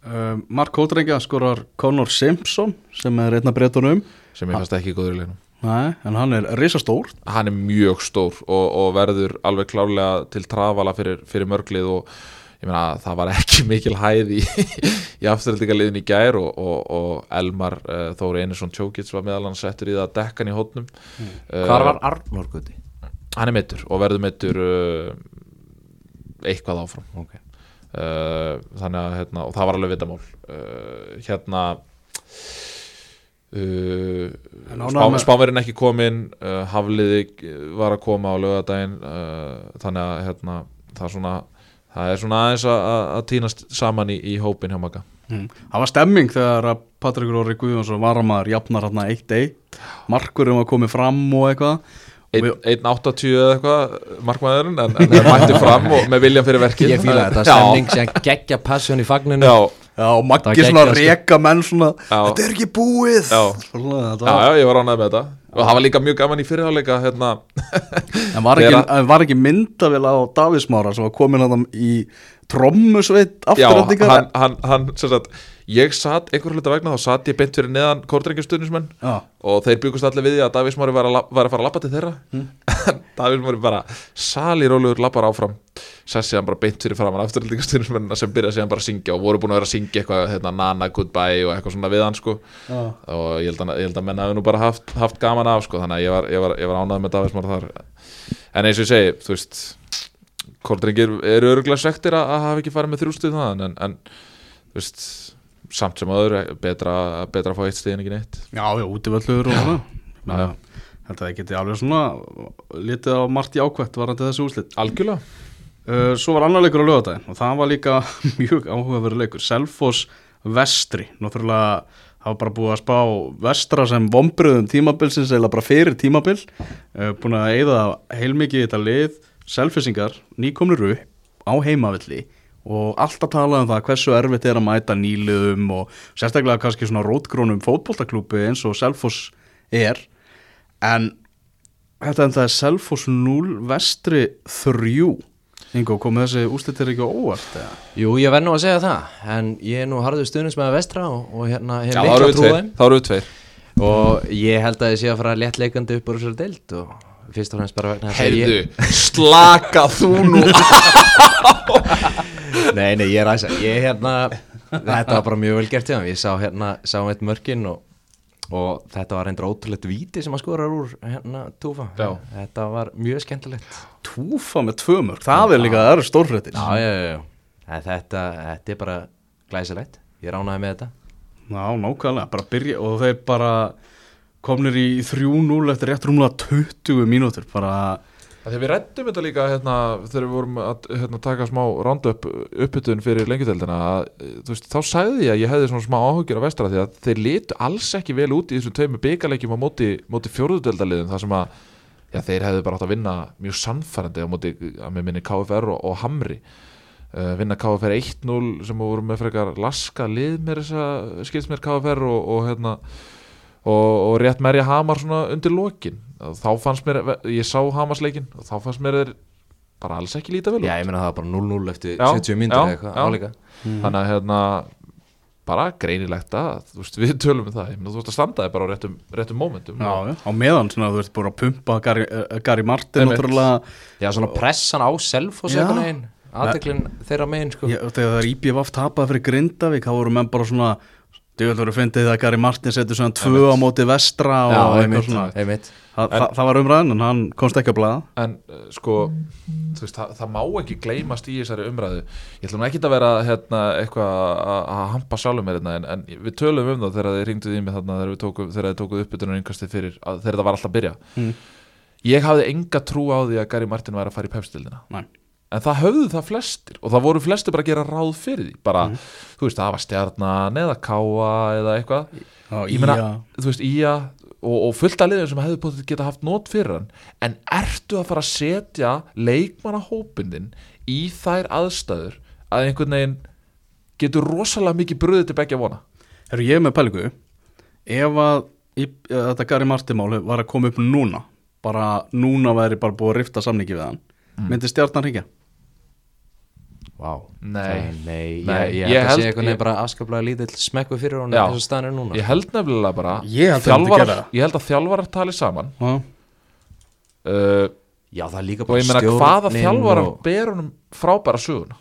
Uh, Mark Kótrengja skorar Conor Simpson sem er einna breytunum sem mér fannst ekki góður í leginum Nei, en hann er risastór. Hann er mjög stór og, og verður alveg klárlega til trafala fyrir, fyrir mörglið og ég meina það var ekki mikil hæð í, í afturhaldingaliðin í gær og, og, og Elmar uh, Þóri Einarsson Tjókits var meðal hann settur í það að dekka hann í hótnum uh, Hvar var Arnór Gutti? hann er meittur og verður meittur uh, eitthvað áfram Okay. þannig að hérna, og það var alveg vitamál uh, hérna uh, spá, spáverinn ekki komin uh, Hafliði var að koma á lögadaginn uh, þannig að hérna, það er svona það er svona aðeins að, að, að týnast saman í, í hópin hjá Magga. Mm. Það var stemming þegar að Patrik Róri Guðjónsson varamaður jafnar hann 1-1 Markurum var komið fram og eitthvað. Ein- 1.80 eða eitthvað markmaðurinn en, en það mætti fram og með viljan fyrir verkið. Ég fíla þetta, stemning sem geggja passion í fagninu. Já, Já, og Maggi svona geggjað, sko. reka menn svona Já. Þetta er ekki búið Já. Svona, þetta já, var, já, ég var ánægð með þetta og það var líka mjög gaman í fyrirháleika hérna, En var ekki, var ekki myndavél á Davísmára sem var komin að í trommusveit Já, afturöldingar hann, hann, hann sem sagt, ég satt einhver hluta vegna þá satt ég beint fyrir neðan kórdrengjastunnismenn Já, og þeir byggust allir við því að Davís Mári var, að var að fara að lappa til þeirra mm. Davís Mári bara sali rólegur lappar áfram sessi hann bara beint fyrir framann afturhaldingastunum sem byrja síðan bara að syngja og voru búin að vera að syngja eitthvað hérna, Nana Goodbye og eitthvað svona við hann sko. Já. og ég held að, ég held að menn hafi nú bara haft, haft gaman af sko. þannig að ég var, ég var, ég var ánægð með Davidsmar þar en eins og ég segi þú veist Koldringir eru öruglega svektir að, að hafa ekki farið með þrjústuð það en, en þú veist samt sem öðru betra, betra að fá eitt stíð en ekki neitt Já, já, útivöllur og Menna, Þetta það geti alveg svona litið á margt jákvætt varandi þessu úslit algjörlega uh, Svo var annar leikur á lögadaginn og það var líka mjög áhugaverður leikur. Selfoss Vestri. Náttúrulega var bara búið að spá Vestra sem vombriðum tímabilsins eða bara fyrir tímabil. Uh, búin að eyða heilmikið í þetta lið. Selfissingar nýkomnir upp á heimavilli og alltaf talað um það hversu erfitt er að mæta nýliðum og sérstaklega kannski svona rótgrónum fótboltaklúpi eins og Selfoss er. En þetta en það er Selfoss 0 Vestri 3 Ingo, komið þessi úslitir ekki á óvart eða? Jú, ég verð nú að segja það. En ég er nú harður stuðnins með vestra og, og hérna hef Já, mikla eru við trú á tveir, þeim. Þá eru við tveir. Og ég held að ég sé að fara léttleikandi upp úr þessari deild Og fyrst og fremst bara vegna þess að Heyrðu, ég slaka þú nú Nei, nei, ég er aðeins Ég hérna Þetta var bara mjög vel gert hjá þeim. Ég sá hérna, sá eitt mörkin og, og þetta var reyndar ótrúlegt víti sem að skora úr hérna túfa. Já. Þetta var mjög skemmtilegt. Túfa með tvö mörg, það er líka, það eru stórfréttir. Þetta, þetta er bara glæsilegt. Ég ránaði með þetta. Já, nákvæmlega, bara byrja og þeir bara komnir í 3-0 eftir rétt rúmlega 20 mínútur. Bara, Þegar við rættum þetta líka hérna, þegar við vorum að hérna, taka smá roundup uppbytun fyrir lengjudeldina að, þú veist, þá sagði ég að ég hefði svona smá áhugjur á vestra því að þeir litu alls ekki vel út í þessum tveimu byggarleikjum á móti, móti fjóruðdeldaliðum þar sem að já, þeir hefðu bara átt að vinna mjög sannfærandi á móti að með minni KFR og, og Hamri. Uh, vinna KFR 1-0 sem voru með frekar laska lið með þessa skilst mér KFR og, og hérna og, og rétt merja Hamar svona undir lokin. Þá fannst mér, ég sá Hamarsleikin og þá fannst mér þeir bara alls ekki líta vel út. Já, ég meina það var bara 0-0 eftir Já, 70 myndir já, eða eitthvað já. áleika. Þannig að hérna bara greinilegt að þú veist, við tölum um það, ég meina, þú veist að standa þig bara á réttum, réttum momentum já, já, á meðan svona, þú ert búin að pumpa Gary, uh, Gary Martin náttúrulega, Já, svona pressan á Selfoss Já. einhvern veginn Aðteklin þeirra megin, sko. Ég, þegar það er IBF tapað fyrir Grindavík, þá voru menn bara svona Þú voru fyndið að Gary Martin setur svona tvö á móti vestra og Já, eitthvað svona. einmitt. Þa, það, það var umræðin en hann komst ekki að blaða en uh, sko veist, það, það má ekki gleymast í þessari umræðu. Ég ætlum ekki að vera hérna, eitthvað að að hampa sjálfum mér hérna, en, en við tölum um það þegar þið ringduð í mig þarna þegar, þið tókuð uppbytunar yngastið fyrir að, þegar það var alltaf að byrja Mm. ég hafði enga trú á því að Gary Martin væri að fara í pepstildina Nei. En það höfðu það flestir og það voru flestir bara að gera ráð fyrir því. Bara, þú veist, það var stjarnan eða káa eða eitthvað. Já, ég meina, þú veist, Ía og, og fullt af liðum sem hefðu potið geta haft nót fyrir hann. En ertu að fara að setja leikmannahópindin í þær aðstæður að einhvern veginn getur rosalega mikið bröðið til begja vona? Herru, ég er með pælingu. Ef að þetta Gary Martin máli var að koma upp núna bara núna væri bara búið að rifta samningi við hann myndi stjarnan hringja Vá Nei. Nei, Nei, ég, ég, ég held að ég- veginn bara afskaplega lítill smekku fyrir honum Já. eins og staðan er núna ég held nefnilega bara Ég held að þjálfarar- ég held að þjálfarar tali saman Já, uh, Já, það er líka og bara ég meina hvaða þjálfarar og- ber honum frábæra söguna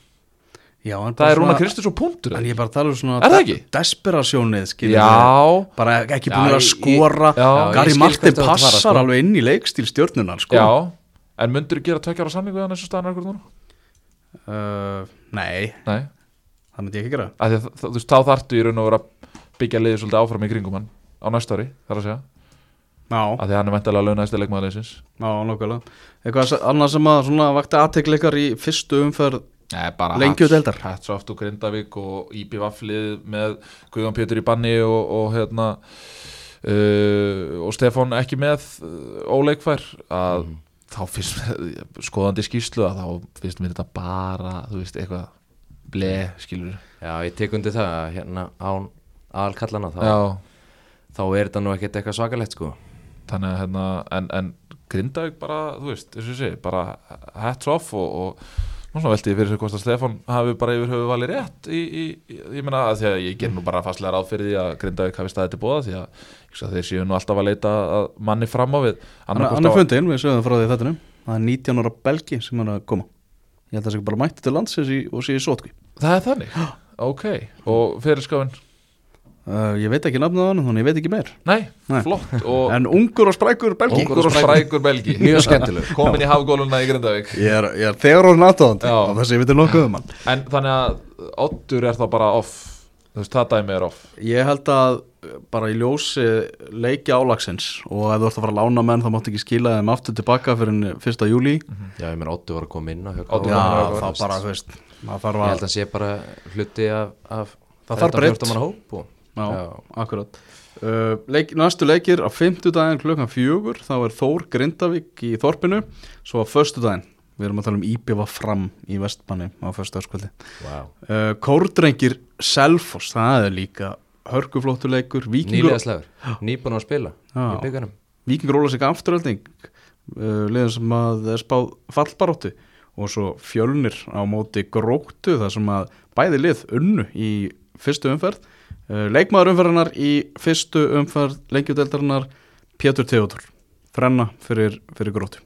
já en það bara er Rúna svona- Kristus og punktur En ég bara að tala um svona Er það ekki? Desperasjónið já, Bara ekki Já, búin að ég- skora Já, ég Gary Martin að passar sko. alveg inn í leikstíl stjórnunar sko. já en myndur þú gera tvekjar á hann eins og staðan er akkur núna? Uh, Nei, nei. Það myndi ég ekki gera. Að því að þú veist, þá þarftu í raun og vera að byggja liðið svolítið áfram í kringum hann á næsta ári, þar að segja. Já, að því hann er mentalega launaðist leikmaðurleysins já, nokkulega Eitthvað se- annað sem að svona vakti aðtekleikar í fyrstu umferð? Nei, bara Lengju deildar. Hatsoft og Grindavík og IPVF lið með Guðjón Pétur í banni og, og hérna uh, og Stefán ekki með uh, óleikfær. Að þá finnst skoðandi skýrslu að þá finnst mér þetta bara þú veist, eitthvað ble, skilur Já, ég tek undir það að hérna án aðalkallana þá, þá er þetta nú ekkert eitthvað svakalegt sko. Þannig að hérna en, en Grindavík bara, þú veist, ég segi bara hats off og, og Nú svona velti ég fyrir sig hvort að Stefán hafi bara yfir höfu valið rétt í, í, í, ég meina að því að ég ger nú bara fastlega ráð fyrir því að Grindavík hafi staðið til bóða því að ég veist að þeir séu nú alltaf að leita að manni fram á við. Hann er fundin, við sögum frá því þetta Það er 19 ára belgi sem er að koma. Ég held að það sé bara mætti til landsins í, og sé í sótkví Það er þannig, ok Og fyrirskafin, uh, ég veit ekki nafnið á hann, þannig ég veit ekki meir nei, Nei. flott Og en ungur og sprækur belgi ungur og sprækur belgi Mjög skemmtilegur. Komin í hafgóluna í Grindavík ég er, ég er þegar orðin aðtóðandi Já. og þess að ég veit nokkuð um hann En þannig að Oddur er þá bara off Þú veist, það dæmi er off Ég held að uh, bara í ljósi leiki álagsins og ef þú ert að fara að lána menn þá máttu ekki skila þeim aftur tilbaka fyrir 1. júli Já, ég meina Óttu var að koma inn á Já, að- þá bara, þú veist maður þarf Ég held að, að sé bara hluti af, af Það þarf breytt. 14 manna hóp og, já, Já. akkurat uh, leik, Næstu leikir á 50 daginn klukkan fjögur þá er Þór Grindavík í Þorpinu svo á föstu daginn við erum að tala um Íbjöfa fram í Vestmanni á föstu dagskvöldi wow. uh, Kórdrengir Selfoss, það er líka hörkuflóttuleikur Víkingur, Nýlega slegur, nýbúin að spila Já. í byggarnum Víkingur óla sig afturölding uh, liðan sem að er spáð fallbaróttu og svo fjölnir á móti gróttu þar sem að bæði lið unnu í fyrstu umferð leikmaður umferðarnar í fyrstu umferð lengjudeldarinnar Pétur Theodor frenna fyrir, fyrir gróttu.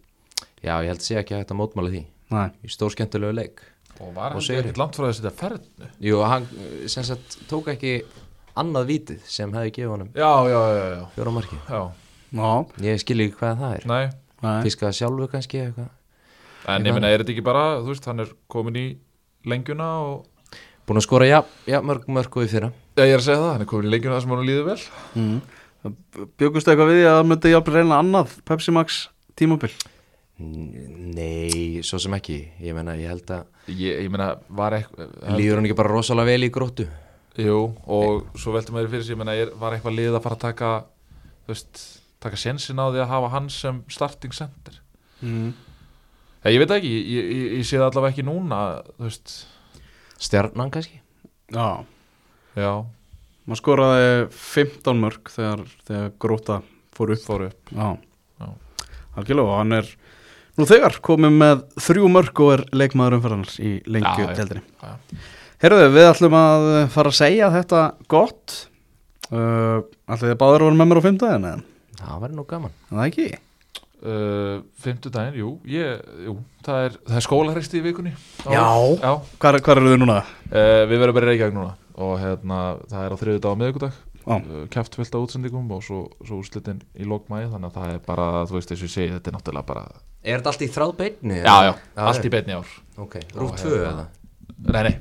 Já, ég held sé ekki að mótmála því. Næ, í stór skemmtilegu leik. Og var Og hann ekkert langt frá þess að þetta ferðnu Jú, hann eh, sem sagt tók ekki annað vítið sem hefði gefið honum Já, já, já, já, fjóra marki. Já. já, Ég skil ekki hvað það er. Nei, næ Fiskaði sjálfu kannski eitthvað. En ég Ég meina, er þetta ekki bara Þú veist, hann er komin í lengjuna og Búin að skora, já, já mörg mörg og í fyrra Já, ég er að segja það, hann er komin í lengjuna þar sem hann líður vel mm. Bjögust eitthvað við því að það myndi jafnvel reyna annað Pepsi Max tímabil N- Nei, svo sem ekki Ég meina, ég held að Ég, ég meina, var eitthvað Líður hann ekki bara rosalega vel í gróttu Jú, og svo veltum maður fyrir sig, ég meina, er, var eitthvað lið að fara að taka, þú veist, taka sensin á því að hafa hann sem starting center? mm. Ég, ég veit það ekki, ég, ég, ég, ég sé það allavega ekki núna, þú veist, Stjarnan kannski Já, já, maður skoraði 15 mörg þegar, þegar gróta fór upp fóru upp. Já, algjörlega og hann er nú þegar komið með þrjú mörg og er leikmaður umferðarnar í lengju. Já. Herðu, við ætlum að fara að segja þetta gott. Uh, ætlum báður að vera með mér á fimmtæðin eða? Það væri nú gaman Það ekki? Uh, Fymtudaginn, jú, ég, jú, það er, það er skólaresti í vikunni. á- Já. Já, Hvar, hvar eru þið núna? uh, við verðum bara í Reykjavík núna og hérna, það er á þriðu dag á miðvikudag. Já. Uh, kæft fullt á útsendingum og svo, svo úrslitin í lókmæði, þannig að það er bara, þú veist, þess að ég segi, þetta er náttúrulega bara, Er þetta allt í þráð beinni? já, já, allt í beinni ár. Ok, rúf Og 2 hérna- eða? Nei, nei,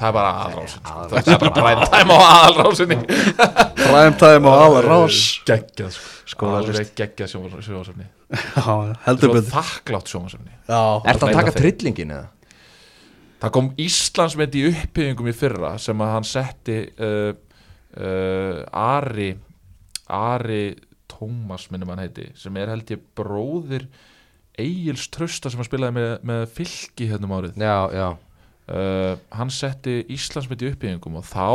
það er bara aðalrásin sko. Það er bara prime time á aðalrásinni Prime time og alveg rás. Geggjað sko Skólalist. Alveg geggjað sjómasöfni heldur betur. þakklátt sjómasöfni Er þetta að taka trillingin eða? Það kom Íslandsmynd í uppbyggingum í fyrra sem að hann setti uh, uh, Ari Ari Tómas minnum hann heiti sem er held ég bróðir Egils Trausta sem hann spilaði með, með fylki hérna um árið Já, já uh, hann setti Íslandsmynd í uppbyggingum og þá,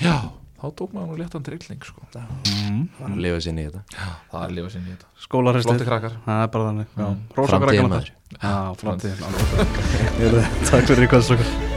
já, þá tók maður nú léttan trilling sko. Hann lifa sér í þetta það er lífa sinni í þetta skólaristið. flotti krakkar Það er bara þannig. Mm. Framtíðin maður framtíðin. Takk fyrir í kvöldstrókar.